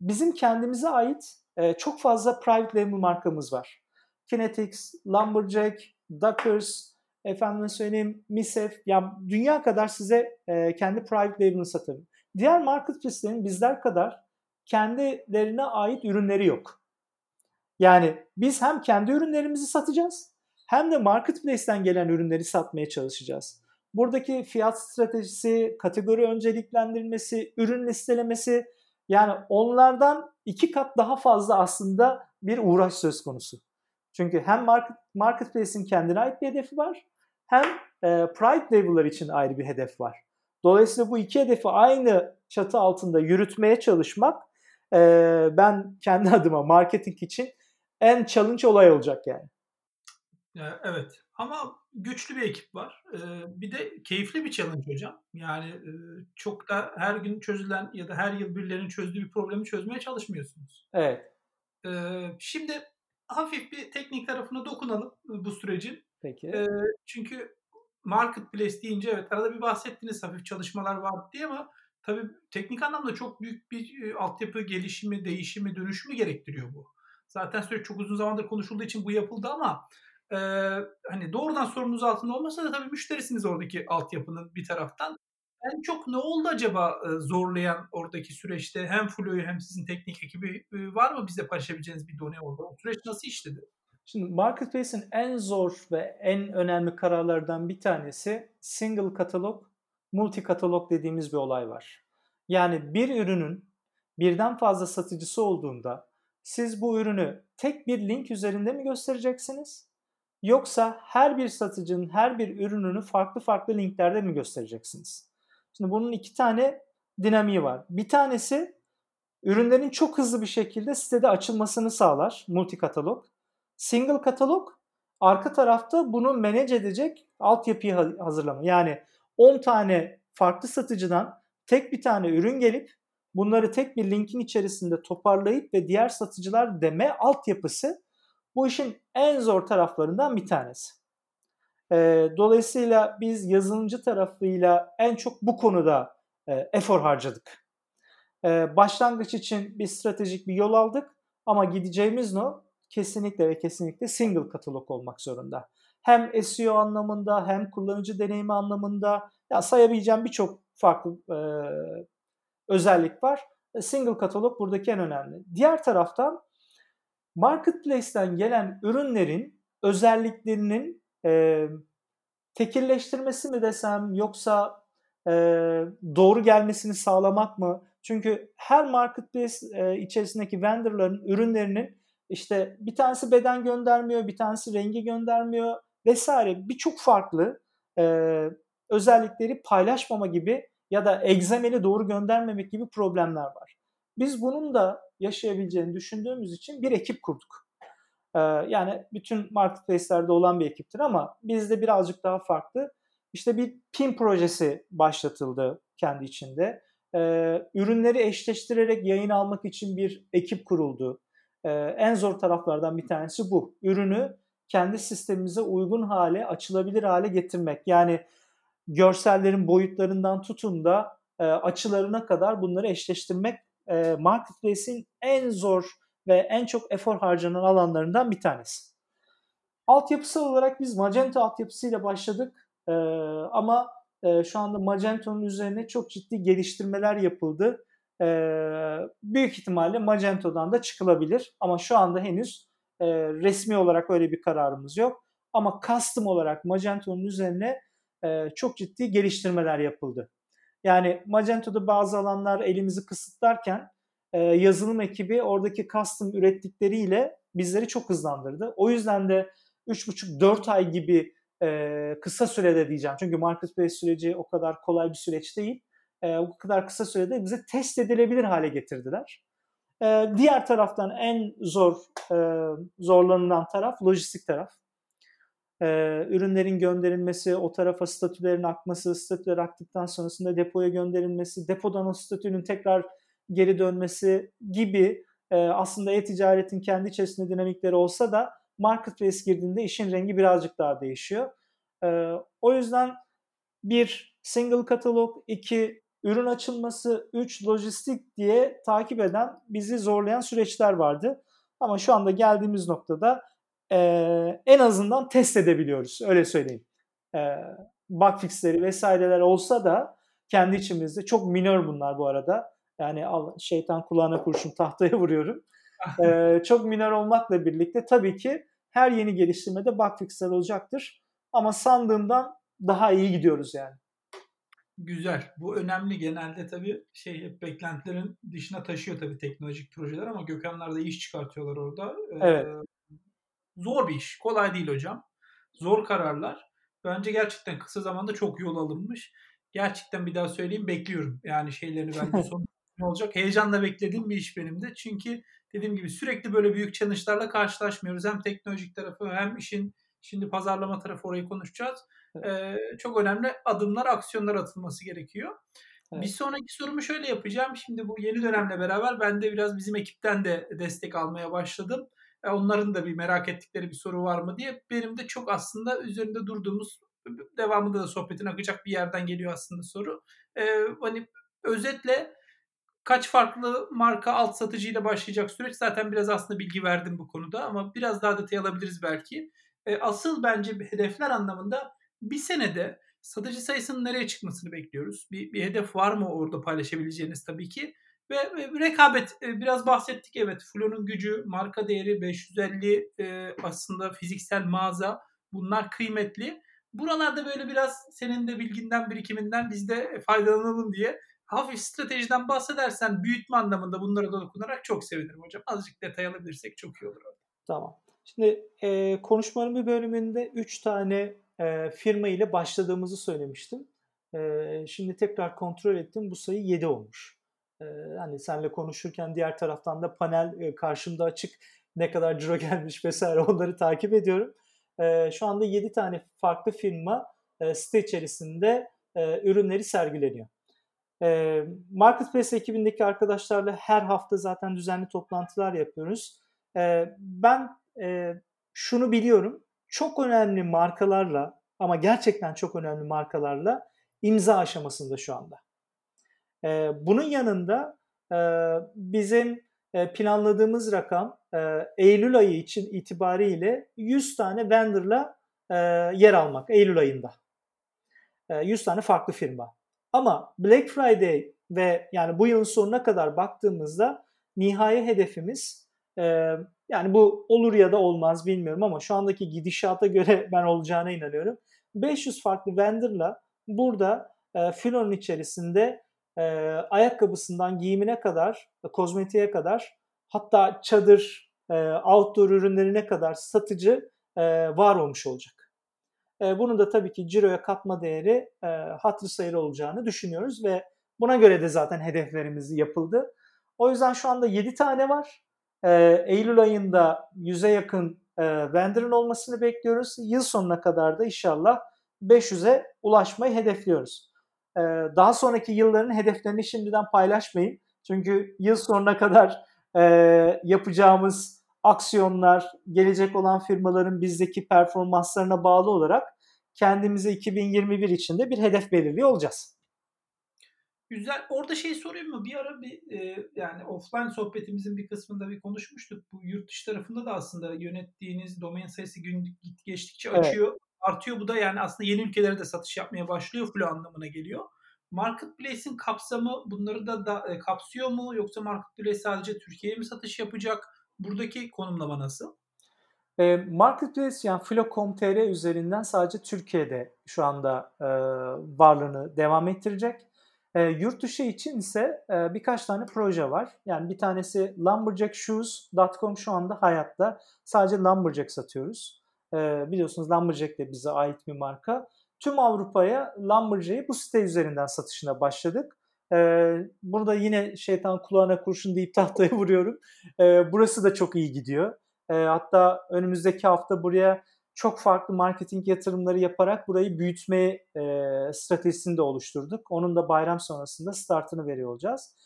bizim kendimize ait çok fazla private label markamız var. Kinetics, Lumberjack, Dockers, efendim söyleyeyim Misef, ya dünya kadar size kendi private label'ını satarım. Diğer marketplace'lerin bizler kadar kendilerine ait ürünleri yok. Yani biz hem kendi ürünlerimizi satacağız hem de marketplace'ten gelen ürünleri satmaya çalışacağız. Buradaki fiyat stratejisi, kategori önceliklendirmesi, ürün listelemesi yani onlardan iki kat daha fazla aslında bir uğraş söz konusu. Çünkü hem market, marketplace'in kendine ait bir hedefi var hem e, private label'lar için ayrı bir hedef var. Dolayısıyla bu iki hedefi aynı çatı altında yürütmeye çalışmak e, ben kendi (laughs) adıma marketing için en challenge olay olacak yani. Evet ama güçlü bir ekip var. Bir de keyifli bir challenge hocam. Yani çok da her gün çözülen ya da her yıl birilerinin çözdüğü bir problemi çözmeye çalışmıyorsunuz. Evet. Şimdi hafif bir teknik tarafına dokunalım bu sürecin. Peki. Çünkü marketplace deyince evet arada bir bahsettiniz hafif çalışmalar var diye ama tabii teknik anlamda çok büyük bir altyapı gelişimi, değişimi, dönüşümü gerektiriyor bu. Zaten süreç çok uzun zamandır konuşulduğu için bu yapıldı ama e, hani doğrudan sorumlunuz altında olmasa da tabii müşterisiniz oradaki altyapının bir taraftan. En çok ne oldu acaba e, zorlayan oradaki süreçte hem Flo'yu hem sizin teknik ekibi e, var mı bize paylaşabileceğiniz bir done orada? O süreç nasıl işledi? Şimdi Marketplace'in en zor ve en önemli kararlardan bir tanesi single katalog, multi katalog dediğimiz bir olay var. Yani bir ürünün birden fazla satıcısı olduğunda siz bu ürünü tek bir link üzerinde mi göstereceksiniz? Yoksa her bir satıcının her bir ürününü farklı farklı linklerde mi göstereceksiniz? Şimdi bunun iki tane dinamiği var. Bir tanesi ürünlerin çok hızlı bir şekilde sitede açılmasını sağlar multi katalog. Single katalog arka tarafta bunu manage edecek altyapıyı hazırlama. Yani 10 tane farklı satıcıdan tek bir tane ürün gelip bunları tek bir linkin içerisinde toparlayıp ve diğer satıcılar deme altyapısı bu işin en zor taraflarından bir tanesi. E, dolayısıyla biz yazılımcı tarafıyla en çok bu konuda e, efor harcadık. E, başlangıç için bir stratejik bir yol aldık ama gideceğimiz no kesinlikle ve kesinlikle single katalog olmak zorunda. Hem SEO anlamında hem kullanıcı deneyimi anlamında ya sayabileceğim birçok farklı e, özellik var. Single katalog buradaki en önemli. Diğer taraftan marketplace'ten gelen ürünlerin özelliklerinin e, tekilleştirmesi mi desem yoksa e, doğru gelmesini sağlamak mı? Çünkü her marketplace e, içerisindeki vendorların ürünlerinin işte bir tanesi beden göndermiyor, bir tanesi rengi göndermiyor vesaire birçok farklı e, özellikleri paylaşmama gibi ya da egzameli doğru göndermemek gibi problemler var. Biz bunun da yaşayabileceğini düşündüğümüz için bir ekip kurduk. Ee, yani bütün marketplace'lerde olan bir ekiptir ama bizde birazcık daha farklı. İşte bir PIM projesi başlatıldı kendi içinde. Ee, ürünleri eşleştirerek yayın almak için bir ekip kuruldu. Ee, en zor taraflardan bir tanesi bu. Ürünü kendi sistemimize uygun hale, açılabilir hale getirmek. Yani görsellerin boyutlarından tutun da e, açılarına kadar bunları eşleştirmek e, marketplace'in en zor ve en çok efor harcanan alanlarından bir tanesi. Altyapısal olarak biz Magento altyapısıyla başladık e, ama e, şu anda Magento'nun üzerine çok ciddi geliştirmeler yapıldı. E, büyük ihtimalle Magento'dan da çıkılabilir ama şu anda henüz e, resmi olarak öyle bir kararımız yok. Ama custom olarak Magento'nun üzerine e, çok ciddi geliştirmeler yapıldı. Yani Magento'da bazı alanlar elimizi kısıtlarken e, yazılım ekibi oradaki custom ürettikleriyle bizleri çok hızlandırdı. O yüzden de 3,5-4 ay gibi e, kısa sürede diyeceğim. Çünkü marketplace süreci o kadar kolay bir süreç değil. e, bu kadar kısa sürede bize test edilebilir hale getirdiler. E, diğer taraftan en zor e, zorlanılan taraf lojistik taraf. E, ürünlerin gönderilmesi, o tarafa statülerin akması, statüler aktıktan sonrasında depoya gönderilmesi, depodan o statünün tekrar geri dönmesi gibi e, aslında e-ticaretin kendi içerisinde dinamikleri olsa da marketplace girdiğinde işin rengi birazcık daha değişiyor. E, o yüzden bir single katalog, iki ürün açılması, üç lojistik diye takip eden, bizi zorlayan süreçler vardı. Ama şu anda geldiğimiz noktada e, en azından test edebiliyoruz. Öyle söyleyeyim. E, bug fixleri vesaireler olsa da kendi içimizde çok minör bunlar bu arada. Yani şeytan kulağına kurşun (laughs) tahtaya vuruyorum. (laughs) e, çok minör olmakla birlikte tabii ki her yeni geliştirmede bug fixler olacaktır. Ama sandığımdan daha iyi gidiyoruz yani. Güzel. Bu önemli. Genelde tabii şey beklentilerin dışına taşıyor tabii teknolojik projeler ama Gökhanlar da iş çıkartıyorlar orada. Evet. Ee, zor bir iş. Kolay değil hocam. Zor kararlar. Bence gerçekten kısa zamanda çok yol alınmış. Gerçekten bir daha söyleyeyim bekliyorum. Yani şeylerini ben de (laughs) son ne olacak? Heyecanla beklediğim bir iş benim de. Çünkü dediğim gibi sürekli böyle büyük challenge'larla karşılaşmıyoruz. Hem teknolojik tarafı hem işin şimdi pazarlama tarafı orayı konuşacağız. Ee, çok önemli adımlar, aksiyonlar atılması gerekiyor. Evet. Bir sonraki sorumu şöyle yapacağım. Şimdi bu yeni dönemle beraber ben de biraz bizim ekipten de destek almaya başladım. E, onların da bir merak ettikleri bir soru var mı diye. Benim de çok aslında üzerinde durduğumuz devamında da sohbetin akacak bir yerden geliyor aslında soru. Ee, hani özetle kaç farklı marka alt satıcıyla başlayacak süreç zaten biraz aslında bilgi verdim bu konuda ama biraz daha detay alabiliriz belki. E, asıl bence hedefler anlamında bir senede satıcı sayısının nereye çıkmasını bekliyoruz. Bir, bir hedef var mı orada paylaşabileceğiniz tabii ki. Ve, rekabet e, biraz bahsettik evet. Flo'nun gücü, marka değeri 550 e, aslında fiziksel mağaza bunlar kıymetli. Buralarda böyle biraz senin de bilginden birikiminden biz de faydalanalım diye hafif stratejiden bahsedersen büyütme anlamında bunlara dokunarak çok sevinirim hocam. Azıcık detay alabilirsek çok iyi olur. Tamam. Şimdi e, konuşmanın bir bölümünde 3 tane e, firma ile başladığımızı söylemiştim. E, şimdi tekrar kontrol ettim. Bu sayı 7 olmuş. Hani senle konuşurken diğer taraftan da panel karşımda açık. Ne kadar ciro (laughs) gelmiş vesaire onları takip ediyorum. Şu anda 7 tane farklı firma e, site içerisinde ürünleri sergileniyor. Marketplace ekibindeki arkadaşlarla her hafta zaten düzenli toplantılar yapıyoruz. Ben şunu biliyorum. Çok önemli markalarla ama gerçekten çok önemli markalarla imza aşamasında şu anda. E, bunun yanında e, bizim e, planladığımız rakam e, Eylül ayı için itibariyle 100 tane vendorla e, yer almak Eylül ayında. E, 100 tane farklı firma. Ama Black Friday ve yani bu yılın sonuna kadar baktığımızda nihai hedefimiz e, yani bu olur ya da olmaz bilmiyorum ama şu andaki gidişata göre (laughs) ben olacağına inanıyorum. 500 farklı vendorla burada e, filonun içerisinde e, ayakkabısından giyimine kadar, kozmetiğe kadar hatta çadır, e, outdoor ürünlerine kadar satıcı e, var olmuş olacak. E, bunun da tabii ki ciroya katma değeri e, hatırı sayılı olacağını düşünüyoruz ve buna göre de zaten hedeflerimiz yapıldı. O yüzden şu anda 7 tane var. E, Eylül ayında 100'e yakın e, vendor'ın olmasını bekliyoruz. Yıl sonuna kadar da inşallah 500'e ulaşmayı hedefliyoruz. E, daha sonraki yılların hedeflerini şimdiden paylaşmayın. Çünkü yıl sonuna kadar e, yapacağımız aksiyonlar, gelecek olan firmaların bizdeki performanslarına bağlı olarak kendimize 2021 içinde bir hedef belirliyor olacağız. Güzel. Orada şey sorayım mı? Bir ara bir e, yani offline sohbetimizin bir kısmında bir konuşmuştuk. Bu yurt dışı tarafında da aslında yönettiğiniz domain sayısı gün geçtikçe açıyor. Artıyor bu da yani aslında yeni ülkelere de satış yapmaya başlıyor. Flow anlamına geliyor. Marketplace'in kapsamı bunları da, da e, kapsıyor mu? Yoksa Marketplace sadece Türkiye'ye mi satış yapacak? Buradaki konumlama nasıl? E, Marketplace yani Filo.com.tr üzerinden sadece Türkiye'de şu anda e, varlığını devam ettirecek. E, yurt dışı için ise e, birkaç tane proje var. Yani bir tanesi lumberjackshoes.com şu anda hayatta. Sadece lumberjack satıyoruz. E, biliyorsunuz lumberjack de bize ait bir marka. Tüm Avrupa'ya lumberjack'i bu site üzerinden satışına başladık. burada yine şeytan kulağına kurşun deyip (laughs) tahtaya vuruyorum. burası da çok iyi gidiyor. hatta önümüzdeki hafta buraya çok farklı marketing yatırımları yaparak burayı büyütme e, stratejisini de oluşturduk. Onun da bayram sonrasında startını veriyor olacağız.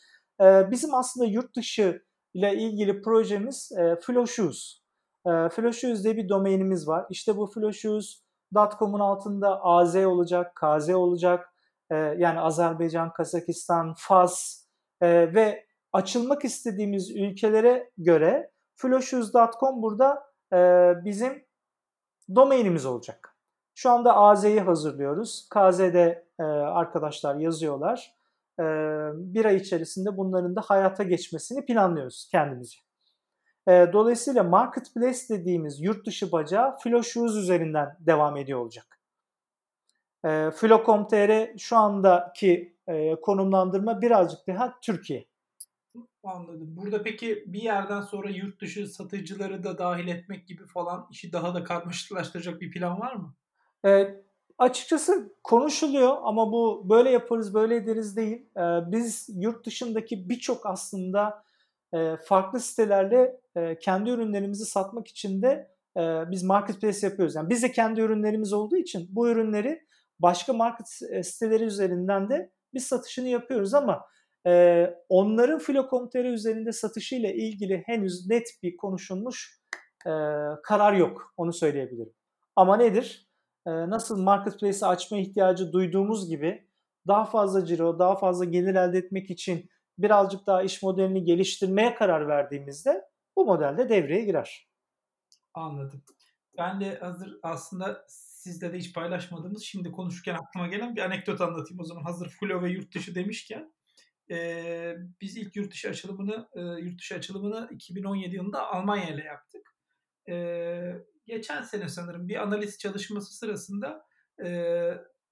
E, bizim aslında yurt dışı ile ilgili projemiz e, Flow Shoes. E, Flow Shoes diye bir domainimiz var. İşte bu flowshoes.com'un altında AZ olacak, KZ olacak. E, yani Azerbaycan, Kazakistan, Fas e, ve açılmak istediğimiz ülkelere göre flowshoes.com burada e, bizim domainimiz olacak. Şu anda AZ'yi hazırlıyoruz. KZ'de e, arkadaşlar yazıyorlar. E, bir ay içerisinde bunların da hayata geçmesini planlıyoruz kendimizce. E, dolayısıyla Marketplace dediğimiz yurt dışı bacağı Flowshoes üzerinden devam ediyor olacak. E, Flo.com.tr şu andaki e, konumlandırma birazcık daha Türkiye. Anladım. Burada peki bir yerden sonra yurt dışı satıcıları da dahil etmek gibi falan işi daha da karmaşıklaştıracak bir plan var mı? E, açıkçası konuşuluyor ama bu böyle yaparız böyle ederiz değil. E, biz yurt dışındaki birçok aslında farklı sitelerle kendi ürünlerimizi satmak için de biz marketplace yapıyoruz. Yani biz de kendi ürünlerimiz olduğu için bu ürünleri başka market siteleri üzerinden de biz satışını yapıyoruz ama onların Filo.com.tr üzerinde satışıyla ilgili henüz net bir konuşulmuş karar yok. Onu söyleyebilirim. Ama nedir? Nasıl marketplace'i açma ihtiyacı duyduğumuz gibi daha fazla ciro, daha fazla gelir elde etmek için birazcık daha iş modelini geliştirmeye karar verdiğimizde bu modelde devreye girer. Anladım. Ben de hazır aslında sizle de hiç paylaşmadığımız şimdi konuşurken aklıma gelen bir anekdot anlatayım o zaman hazır Flo ve yurt dışı demişken e, biz ilk yurt dışı açılımını e, yurt dışı açılımını 2017 yılında Almanya ile yaptık. E, geçen sene sanırım bir analiz çalışması sırasında e,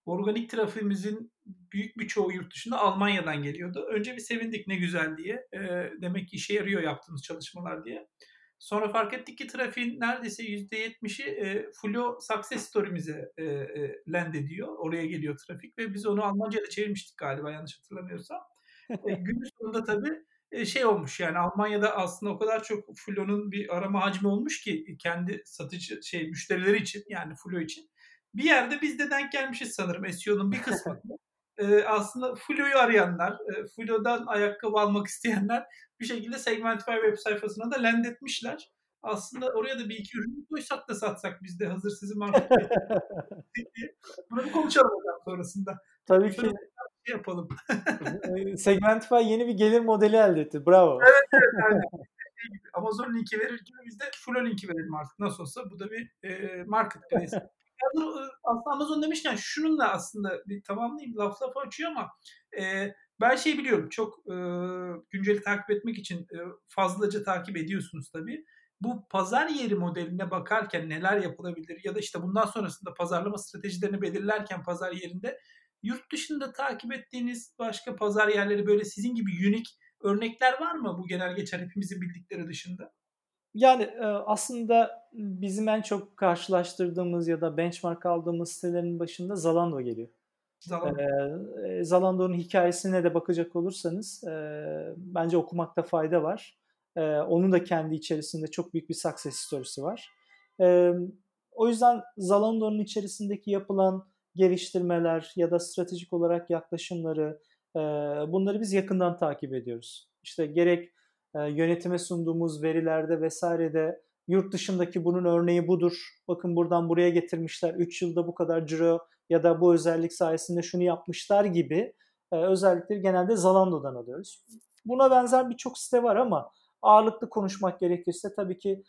organik trafiğimizin büyük bir çoğu yurt dışında Almanya'dan geliyordu. Önce bir sevindik ne güzel diye. E, demek ki işe yarıyor yaptığımız çalışmalar diye. Sonra fark ettik ki trafiğin neredeyse %70'i e, Flow Success Story'mize e, e, land ediyor. Oraya geliyor trafik ve biz onu Almanca'da çevirmiştik galiba yanlış hatırlamıyorsam e, (laughs) günün sonunda tabii e, şey olmuş yani Almanya'da aslında o kadar çok Flo'nun bir arama hacmi olmuş ki kendi satıcı şey müşterileri için yani Flo için. Bir yerde biz de denk gelmişiz sanırım SEO'nun bir kısmı. Ee, aslında Flo'yu arayanlar, e, Flo'dan ayakkabı almak (laughs) isteyenler bir şekilde Segmentify web sayfasına da land etmişler. Aslında oraya da bir iki ürün koysak da satsak biz de hazır sizin markette. (laughs) Bunu bir konuşalım sonrasında. Tabii ki şey yapalım. Segmentify yeni bir gelir modeli elde etti. Bravo. Evet, evet aynen. Amazon linki verir gibi biz de Flow linki verelim artık. Nasıl olsa bu da bir e, marketplace. (laughs) aslında Amazon demişken şununla aslında bir tamamlayayım. Laf lafı açıyor ama e, ben şey biliyorum. Çok e, günceli takip etmek için e, fazlaca takip ediyorsunuz tabii. Bu pazar yeri modeline bakarken neler yapılabilir ya da işte bundan sonrasında pazarlama stratejilerini belirlerken pazar yerinde Yurt dışında takip ettiğiniz başka pazar yerleri böyle sizin gibi unik örnekler var mı bu genel geçer hepimizin bildikleri dışında? Yani e, aslında bizim en çok karşılaştırdığımız ya da benchmark aldığımız sitelerin başında Zalando geliyor. Zalando. Ee, Zalando'nun hikayesine de bakacak olursanız e, bence okumakta fayda var. E, onun da kendi içerisinde çok büyük bir success story'si var. E, o yüzden Zalando'nun içerisindeki yapılan geliştirmeler ya da stratejik olarak yaklaşımları bunları biz yakından takip ediyoruz. İşte gerek yönetime sunduğumuz verilerde vesairede yurt dışındaki bunun örneği budur. Bakın buradan buraya getirmişler. 3 yılda bu kadar ciro ya da bu özellik sayesinde şunu yapmışlar gibi özellikleri genelde Zalando'dan alıyoruz. Buna benzer birçok site var ama ağırlıklı konuşmak gerekirse tabii ki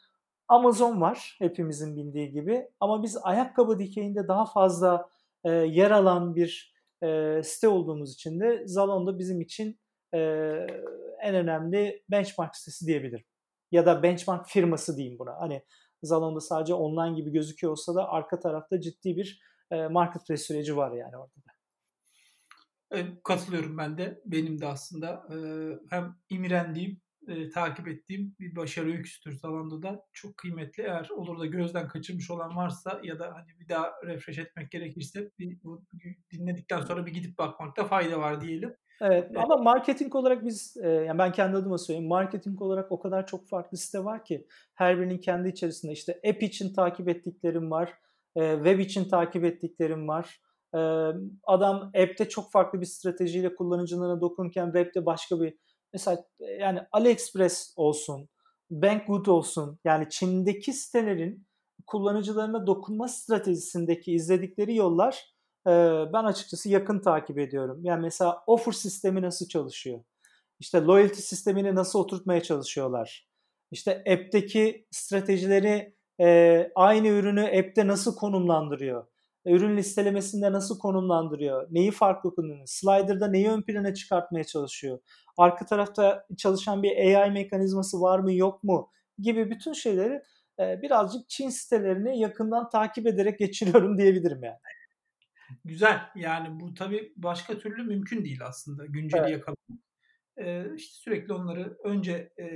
Amazon var hepimizin bildiği gibi ama biz ayakkabı dikeyinde daha fazla e, yer alan bir e, site olduğumuz için de Zalando bizim için e, en önemli benchmark sitesi diyebilirim. Ya da benchmark firması diyeyim buna. Hani Zalando sadece online gibi gözüküyor olsa da arka tarafta ciddi bir e, marketplace süreci var yani orada da. Katılıyorum ben de. Benim de aslında hem imrendiğim e, takip ettiğim bir başarı öyküsüdür Zalando'da. Çok kıymetli. Eğer olur da gözden kaçırmış olan varsa ya da hani bir daha refresh etmek gerekirse bir, bu, dinledikten sonra bir gidip bakmakta fayda var diyelim. Evet ama marketing olarak biz, e, yani ben kendi adıma söyleyeyim, marketing olarak o kadar çok farklı site var ki her birinin kendi içerisinde işte app için takip ettiklerim var, e, web için takip ettiklerim var. E, adam app'te çok farklı bir stratejiyle kullanıcılarına dokunurken web'de başka bir mesela yani AliExpress olsun, Banggood olsun yani Çin'deki sitelerin kullanıcılarına dokunma stratejisindeki izledikleri yollar ben açıkçası yakın takip ediyorum. Yani mesela offer sistemi nasıl çalışıyor? İşte loyalty sistemini nasıl oturtmaya çalışıyorlar? İşte app'teki stratejileri aynı ürünü app'te nasıl konumlandırıyor? Ürün listelemesinde nasıl konumlandırıyor? Neyi farklı kullanıyor? Slider'da neyi ön plana çıkartmaya çalışıyor? Arka tarafta çalışan bir AI mekanizması var mı yok mu? Gibi bütün şeyleri birazcık Çin sitelerini yakından takip ederek geçiriyorum (laughs) diyebilirim yani. Güzel. Yani bu tabii başka türlü mümkün değil aslında günceli evet. yakalamak. Ee, işte sürekli onları önce e,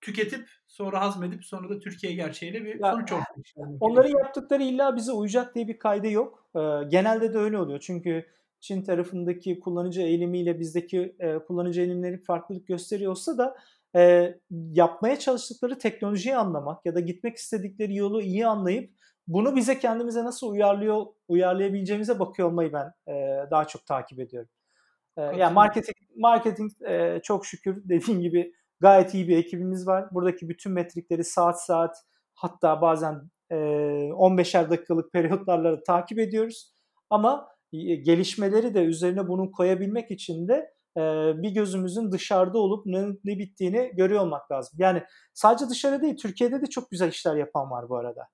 tüketip sonra hazmedip sonra da Türkiye gerçeğiyle bir ya, sonuç ortaya (laughs) Onların yaptıkları illa bize uyacak diye bir kaydı yok. Ee, genelde de öyle oluyor. Çünkü Çin tarafındaki kullanıcı eğilimiyle bizdeki e, kullanıcı eğilimleri farklılık gösteriyorsa da e, yapmaya çalıştıkları teknolojiyi anlamak ya da gitmek istedikleri yolu iyi anlayıp bunu bize kendimize nasıl uyarlıyor uyarlayabileceğimize bakıyor olmayı ben e, daha çok takip ediyorum. E, yani marketing marketing e, çok şükür dediğim gibi gayet iyi bir ekibimiz var. Buradaki bütün metrikleri saat saat hatta bazen e, 15'er dakikalık periyotlarla da takip ediyoruz. Ama e, gelişmeleri de üzerine bunu koyabilmek için de e, bir gözümüzün dışarıda olup ne, ne bittiğini görüyor olmak lazım. Yani sadece dışarı değil Türkiye'de de çok güzel işler yapan var bu arada.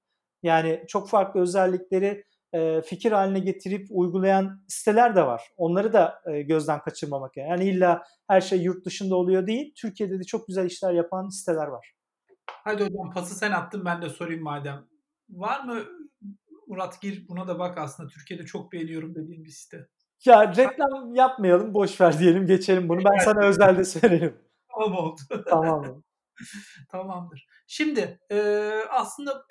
Yani çok farklı özellikleri e, fikir haline getirip uygulayan siteler de var. Onları da e, gözden kaçırmamak yani. Yani illa her şey yurt dışında oluyor değil. Türkiye'de de çok güzel işler yapan siteler var. Hadi hocam pası sen attın ben de sorayım madem. Var mı Murat gir buna da bak aslında Türkiye'de çok beğeniyorum dediğin bir site. Ya reklam yapmayalım boş ver diyelim geçelim bunu. Ben sana özelde söylerim. Tamam oldu. Tamam. (laughs) Tamamdır. Şimdi e, aslında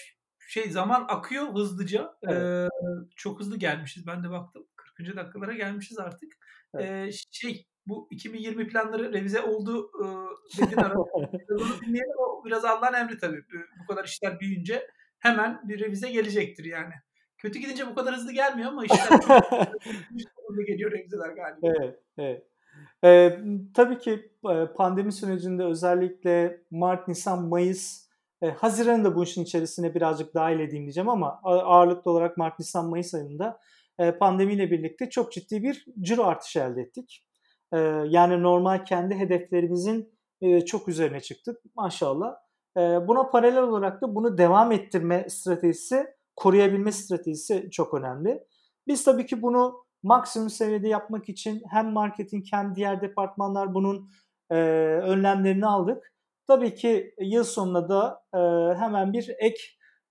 şey zaman akıyor hızlıca. Evet. Ee, çok hızlı gelmişiz. Ben de baktım. 40. dakikalara gelmişiz artık. Evet. Ee, şey bu 2020 planları revize oldu e, dedin arada. o biraz Allah'ın emri tabii. Bu kadar işler büyüyünce hemen bir revize gelecektir yani. Kötü gidince bu kadar hızlı gelmiyor ama işler hızlı (laughs) geliyor revizeler galiba. Evet, evet. Ee, tabii ki pandemi sürecinde özellikle Mart, Nisan, Mayıs e, Haziran'ı da bu işin içerisine birazcık dahil edeyim diyeceğim ama ağırlıklı olarak Mart, Nisan, Mayıs ayında e, pandemiyle birlikte çok ciddi bir ciro artışı elde ettik. E, yani normal kendi hedeflerimizin e, çok üzerine çıktık maşallah. E, buna paralel olarak da bunu devam ettirme stratejisi, koruyabilme stratejisi çok önemli. Biz tabii ki bunu maksimum seviyede yapmak için hem marketing hem diğer departmanlar bunun e, önlemlerini aldık. Tabii ki yıl sonuna da e, hemen bir ek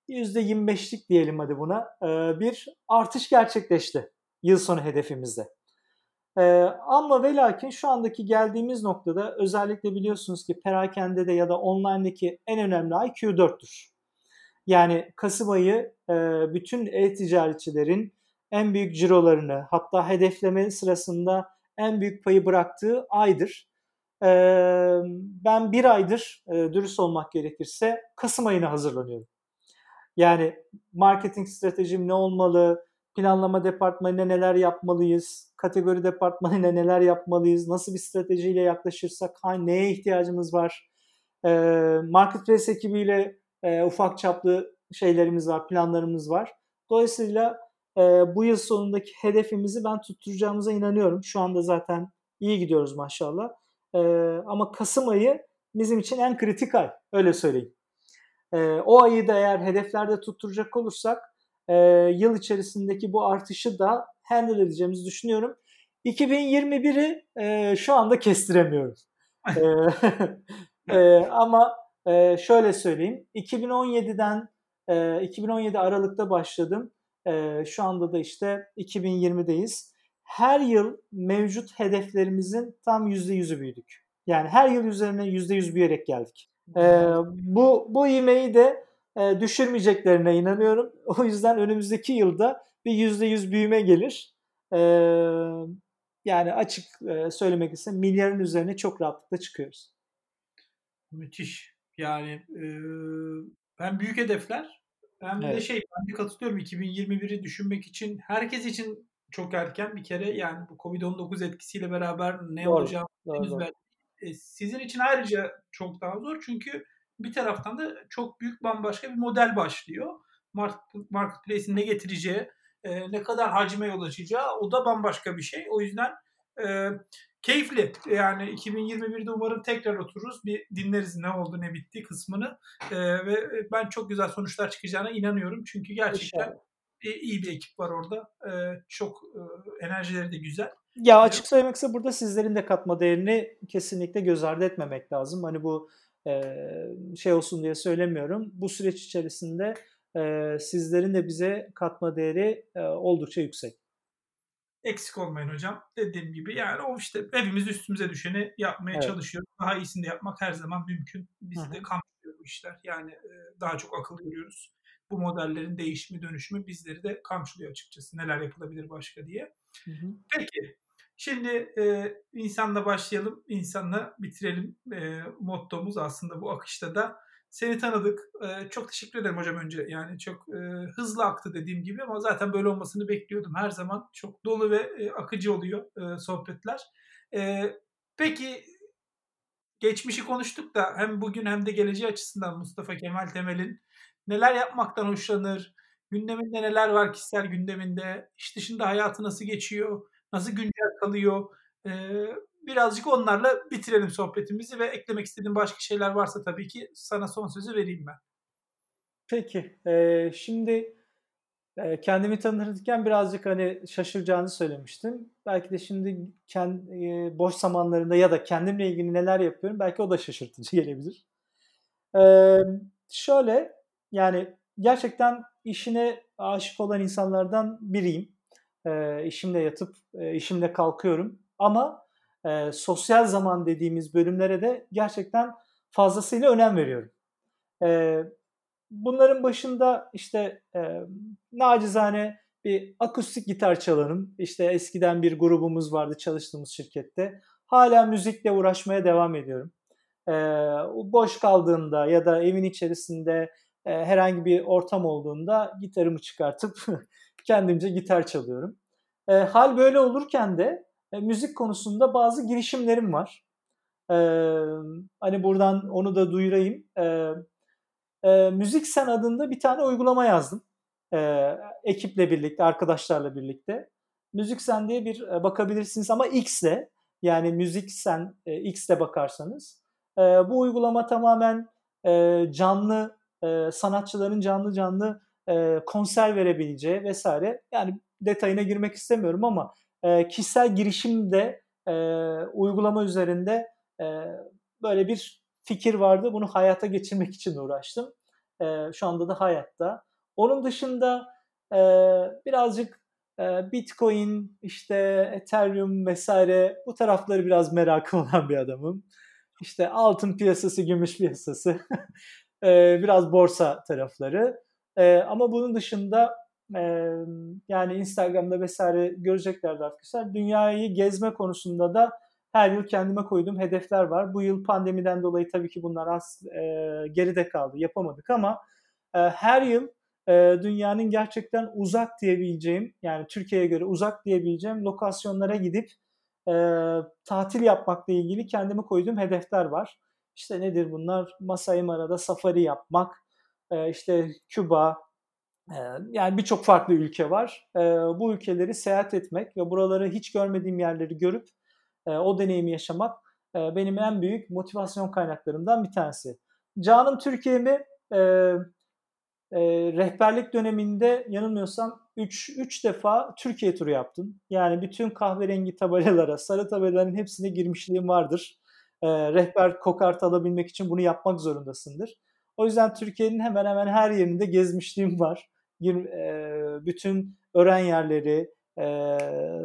%25'lik diyelim hadi buna e, bir artış gerçekleşti yıl sonu hedefimizde. E, ama ve lakin şu andaki geldiğimiz noktada özellikle biliyorsunuz ki perakende de ya da online'daki en önemli ay Q4'tür. Yani Kasım ayı e, bütün e-ticaretçilerin en büyük cirolarını hatta hedefleme sırasında en büyük payı bıraktığı aydır ben bir aydır dürüst olmak gerekirse Kasım ayına hazırlanıyorum. Yani marketing stratejim ne olmalı, planlama departmanına neler yapmalıyız, kategori departmanına neler yapmalıyız, nasıl bir stratejiyle yaklaşırsak neye ihtiyacımız var, marketplace ekibiyle ufak çaplı şeylerimiz var, planlarımız var. Dolayısıyla bu yıl sonundaki hedefimizi ben tutturacağımıza inanıyorum. Şu anda zaten iyi gidiyoruz maşallah. E, ama Kasım ayı bizim için en kritik ay. Öyle söyleyeyim. E, o ayı da eğer hedeflerde tutturacak olursak e, yıl içerisindeki bu artışı da handle edeceğimizi düşünüyorum. 2021'i e, şu anda kestiremiyorum. (laughs) e, (laughs) e, ama e, şöyle söyleyeyim. 2017'den e, 2017 Aralık'ta başladım. E, şu anda da işte 2020'deyiz her yıl mevcut hedeflerimizin tam %100'ü büyüdük. Yani her yıl üzerine %100 büyüyerek geldik. Ee, bu bu ivmeyi de e, düşürmeyeceklerine inanıyorum. (laughs) O yüzden önümüzdeki yılda bir %100 büyüme gelir. Ee, yani açık e, söylemek ise milyarın üzerine çok rahatlıkla çıkıyoruz. Müthiş. Yani e, ben büyük hedefler ben evet. de şey ben de katılıyorum 2021'i düşünmek için herkes için çok erken bir kere yani bu Covid-19 etkisiyle beraber ne doğru, olacağı henüz doğru. E, sizin için ayrıca çok daha zor çünkü bir taraftan da çok büyük bambaşka bir model başlıyor. Marketplace'in ne getireceği, e, ne kadar hacme yol açacağı o da bambaşka bir şey. O yüzden e, keyifli. Yani 2021'de umarım tekrar otururuz. Bir dinleriz ne oldu ne bitti kısmını. E, ve ben çok güzel sonuçlar çıkacağına inanıyorum. Çünkü gerçekten. İyi bir ekip var orada. E, çok e, enerjileri de güzel. Ya açık söylemekse burada sizlerin de katma değerini kesinlikle göz ardı etmemek lazım. Hani bu e, şey olsun diye söylemiyorum. Bu süreç içerisinde e, sizlerin de bize katma değeri e, oldukça yüksek eksik olmayın hocam. Dediğim gibi yani o işte hepimiz üstümüze düşeni yapmaya evet. çalışıyoruz. Daha iyisini de yapmak her zaman mümkün. Biz de kamçılıyor bu işler. Yani daha çok akıl görüyoruz. Bu modellerin değişimi, dönüşümü bizleri de kamçılıyor açıkçası. Neler yapılabilir başka diye. Hı-hı. Peki. Şimdi e, insanla başlayalım, insanla bitirelim. E, mottomuz aslında bu akışta da seni tanıdık. Ee, çok teşekkür ederim hocam önce. Yani çok e, hızlı aktı dediğim gibi ama zaten böyle olmasını bekliyordum. Her zaman çok dolu ve e, akıcı oluyor e, sohbetler. E, peki geçmişi konuştuk da hem bugün hem de geleceği açısından Mustafa Kemal Temel'in neler yapmaktan hoşlanır? Gündeminde neler var kişisel gündeminde? İş dışında hayatı nasıl geçiyor? Nasıl güncel kalıyor? E, birazcık onlarla bitirelim sohbetimizi ve eklemek istediğin başka şeyler varsa tabii ki sana son sözü vereyim ben. Peki. E, şimdi e, kendimi tanıtırken birazcık hani şaşıracağını söylemiştim. Belki de şimdi kendi, e, boş zamanlarında ya da kendimle ilgili neler yapıyorum belki o da şaşırtıcı (laughs) gelebilir. E, şöyle yani gerçekten işine aşık olan insanlardan biriyim. E, işimde yatıp e, işimde kalkıyorum. Ama e, sosyal zaman dediğimiz bölümlere de gerçekten fazlasıyla önem veriyorum. E, bunların başında işte e, nacizane bir akustik gitar çalarım. İşte eskiden bir grubumuz vardı çalıştığımız şirkette. Hala müzikle uğraşmaya devam ediyorum. E, boş kaldığımda ya da evin içerisinde e, herhangi bir ortam olduğunda gitarımı çıkartıp (laughs) kendimce gitar çalıyorum. E, hal böyle olurken de e, müzik konusunda bazı girişimlerim var. E, hani buradan onu da duyurayım. E, e, Müzik Sen adında bir tane uygulama yazdım. E, ekiple birlikte, arkadaşlarla birlikte. Müzik Sen diye bir e, bakabilirsiniz ama X'le yani Müzik Sen e, X'le bakarsanız. E, bu uygulama tamamen e, canlı e, sanatçıların canlı canlı e, konser verebileceği vesaire. Yani detayına girmek istemiyorum ama e, kişisel girişimde e, uygulama üzerinde e, böyle bir fikir vardı. Bunu hayata geçirmek için uğraştım. E, şu anda da hayatta. Onun dışında e, birazcık e, Bitcoin, işte Ethereum vesaire bu tarafları biraz merakı olan bir adamım. İşte altın piyasası, gümüş piyasası, (laughs) e, biraz borsa tarafları. E, ama bunun dışında yani Instagram'da vesaire göreceklerdi arkadaşlar. Dünyayı gezme konusunda da her yıl kendime koyduğum hedefler var. Bu yıl pandemiden dolayı tabii ki bunlar az e, geride kaldı, yapamadık ama e, her yıl e, dünyanın gerçekten uzak diyebileceğim, yani Türkiye'ye göre uzak diyebileceğim lokasyonlara gidip e, tatil yapmakla ilgili kendime koyduğum hedefler var. İşte nedir bunlar? Masai Mara'da safari yapmak, e, işte Küba, yani birçok farklı ülke var. Bu ülkeleri seyahat etmek ve buraları hiç görmediğim yerleri görüp o deneyimi yaşamak benim en büyük motivasyon kaynaklarımdan bir tanesi. Canım Türkiye'mi rehberlik döneminde yanılmıyorsam 3 3 defa Türkiye turu yaptım. Yani bütün kahverengi tabelalara, sarı tabelaların hepsine girmişliğim vardır. Rehber kokart alabilmek için bunu yapmak zorundasındır. O yüzden Türkiye'nin hemen hemen her yerinde gezmişliğim var bütün öğren yerleri,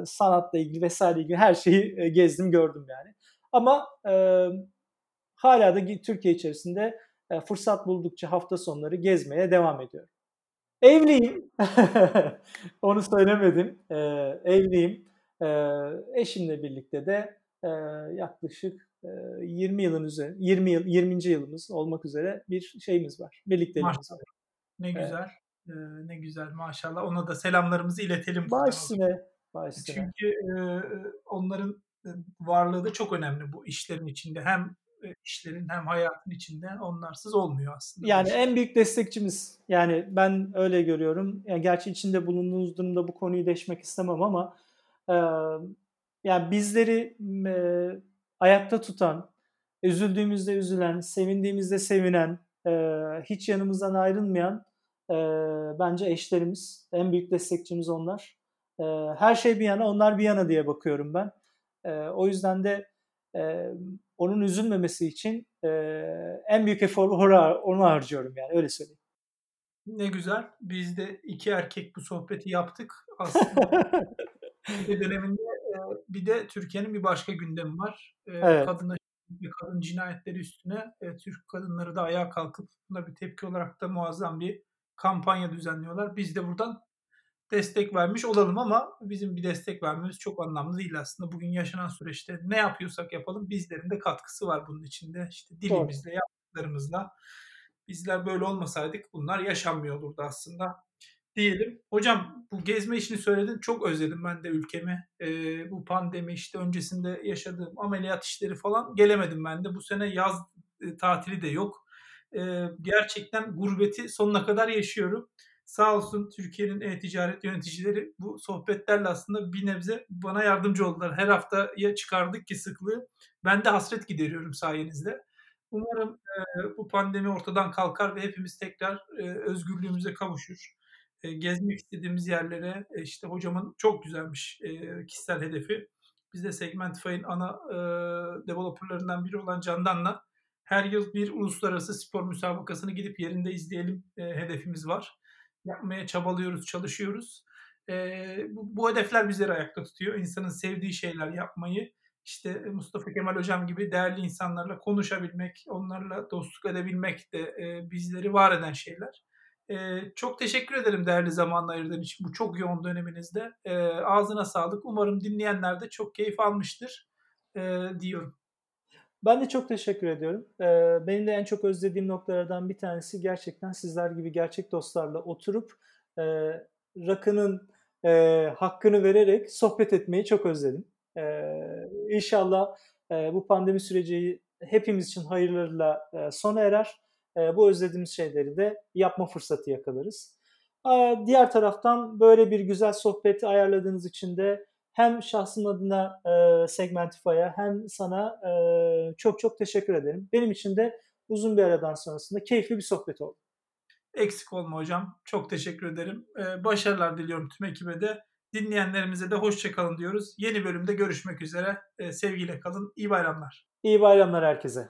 sanatla ilgili vesaire ilgili her şeyi gezdim gördüm yani. Ama e, hala da Türkiye içerisinde e, fırsat buldukça hafta sonları gezmeye devam ediyorum. Evliyim. (laughs) Onu söylemedim. E, evliyim. E, eşimle birlikte de e, yaklaşık e, 20 yılın üzeri 20 yıl 20. yılımız olmak üzere bir şeyimiz var. Birlikteliğimiz var. Ne güzel. Ee, ne güzel maşallah. Ona da selamlarımızı iletelim. Baş üstüne. Baş Çünkü e, onların varlığı da çok önemli bu işlerin içinde. Hem işlerin hem hayatın içinde onlarsız olmuyor aslında. Yani en büyük destekçimiz. Yani ben öyle görüyorum. Yani gerçi içinde bulunduğumuz durumda bu konuyu deşmek istemem ama e, yani bizleri e, ayakta tutan, üzüldüğümüzde üzülen, sevindiğimizde sevinen, e, hiç yanımızdan ayrılmayan e, bence eşlerimiz. En büyük destekçimiz onlar. E, her şey bir yana, onlar bir yana diye bakıyorum ben. E, o yüzden de e, onun üzülmemesi için e, en büyük eforu onu harcıyorum yani öyle söyleyeyim. Ne güzel. Biz de iki erkek bu sohbeti yaptık. Aslında (laughs) bir döneminde bir de Türkiye'nin bir başka gündemi var. Evet. Kadına kadın cinayetleri üstüne e, Türk kadınları da ayağa kalkıp buna bir tepki olarak da muazzam bir kampanya düzenliyorlar. Biz de buradan destek vermiş olalım ama bizim bir destek vermemiz çok anlamlı değil aslında. Bugün yaşanan süreçte ne yapıyorsak yapalım bizlerin de katkısı var bunun içinde. İşte dilimizle, yaptıklarımızla. Bizler böyle olmasaydık bunlar yaşanmıyor olurdu aslında diyelim. Hocam bu gezme işini söyledin. Çok özledim ben de ülkemi. Ee, bu pandemi işte öncesinde yaşadığım ameliyat işleri falan gelemedim ben de. Bu sene yaz e, tatili de yok. Ee, gerçekten gurbeti sonuna kadar yaşıyorum. Sağ olsun Türkiye'nin e-ticaret yöneticileri bu sohbetlerle aslında bir nebze bana yardımcı oldular. Her haftaya çıkardık ki sıklığı. Ben de hasret gideriyorum sayenizde. Umarım e, bu pandemi ortadan kalkar ve hepimiz tekrar e, özgürlüğümüze kavuşur. E, gezmek istediğimiz yerlere e, işte hocamın çok güzelmiş e, kişisel hedefi. Biz de Segmentify'ın ana e, developerlarından biri olan Candan'la her yıl bir uluslararası spor müsabakasını gidip yerinde izleyelim hedefimiz var yapmaya çabalıyoruz, çalışıyoruz. Bu, bu hedefler bizleri ayakta tutuyor. İnsanın sevdiği şeyler yapmayı, işte Mustafa Kemal Hocam gibi değerli insanlarla konuşabilmek, onlarla dostluk edebilmek de bizleri var eden şeyler. E, çok teşekkür ederim değerli zamanla ayırdığın için bu çok yoğun döneminizde. E, ağzına sağlık. Umarım dinleyenler de çok keyif almıştır e, diyorum. Ben de çok teşekkür ediyorum. benim de en çok özlediğim noktalardan bir tanesi gerçekten sizler gibi gerçek dostlarla oturup rakının hakkını vererek sohbet etmeyi çok özledim. İnşallah bu pandemi süreci hepimiz için hayırlarıyla sona erer. Bu özlediğimiz şeyleri de yapma fırsatı yakalarız. diğer taraftan böyle bir güzel sohbeti ayarladığınız için de hem şahsım adına e, Segmentify'a hem sana e, çok çok teşekkür ederim. Benim için de uzun bir aradan sonrasında keyifli bir sohbet oldu. Eksik olma hocam. Çok teşekkür ederim. Ee, başarılar diliyorum tüm ekibe de. Dinleyenlerimize de hoşçakalın diyoruz. Yeni bölümde görüşmek üzere. Ee, sevgiyle kalın. İyi bayramlar. İyi bayramlar herkese.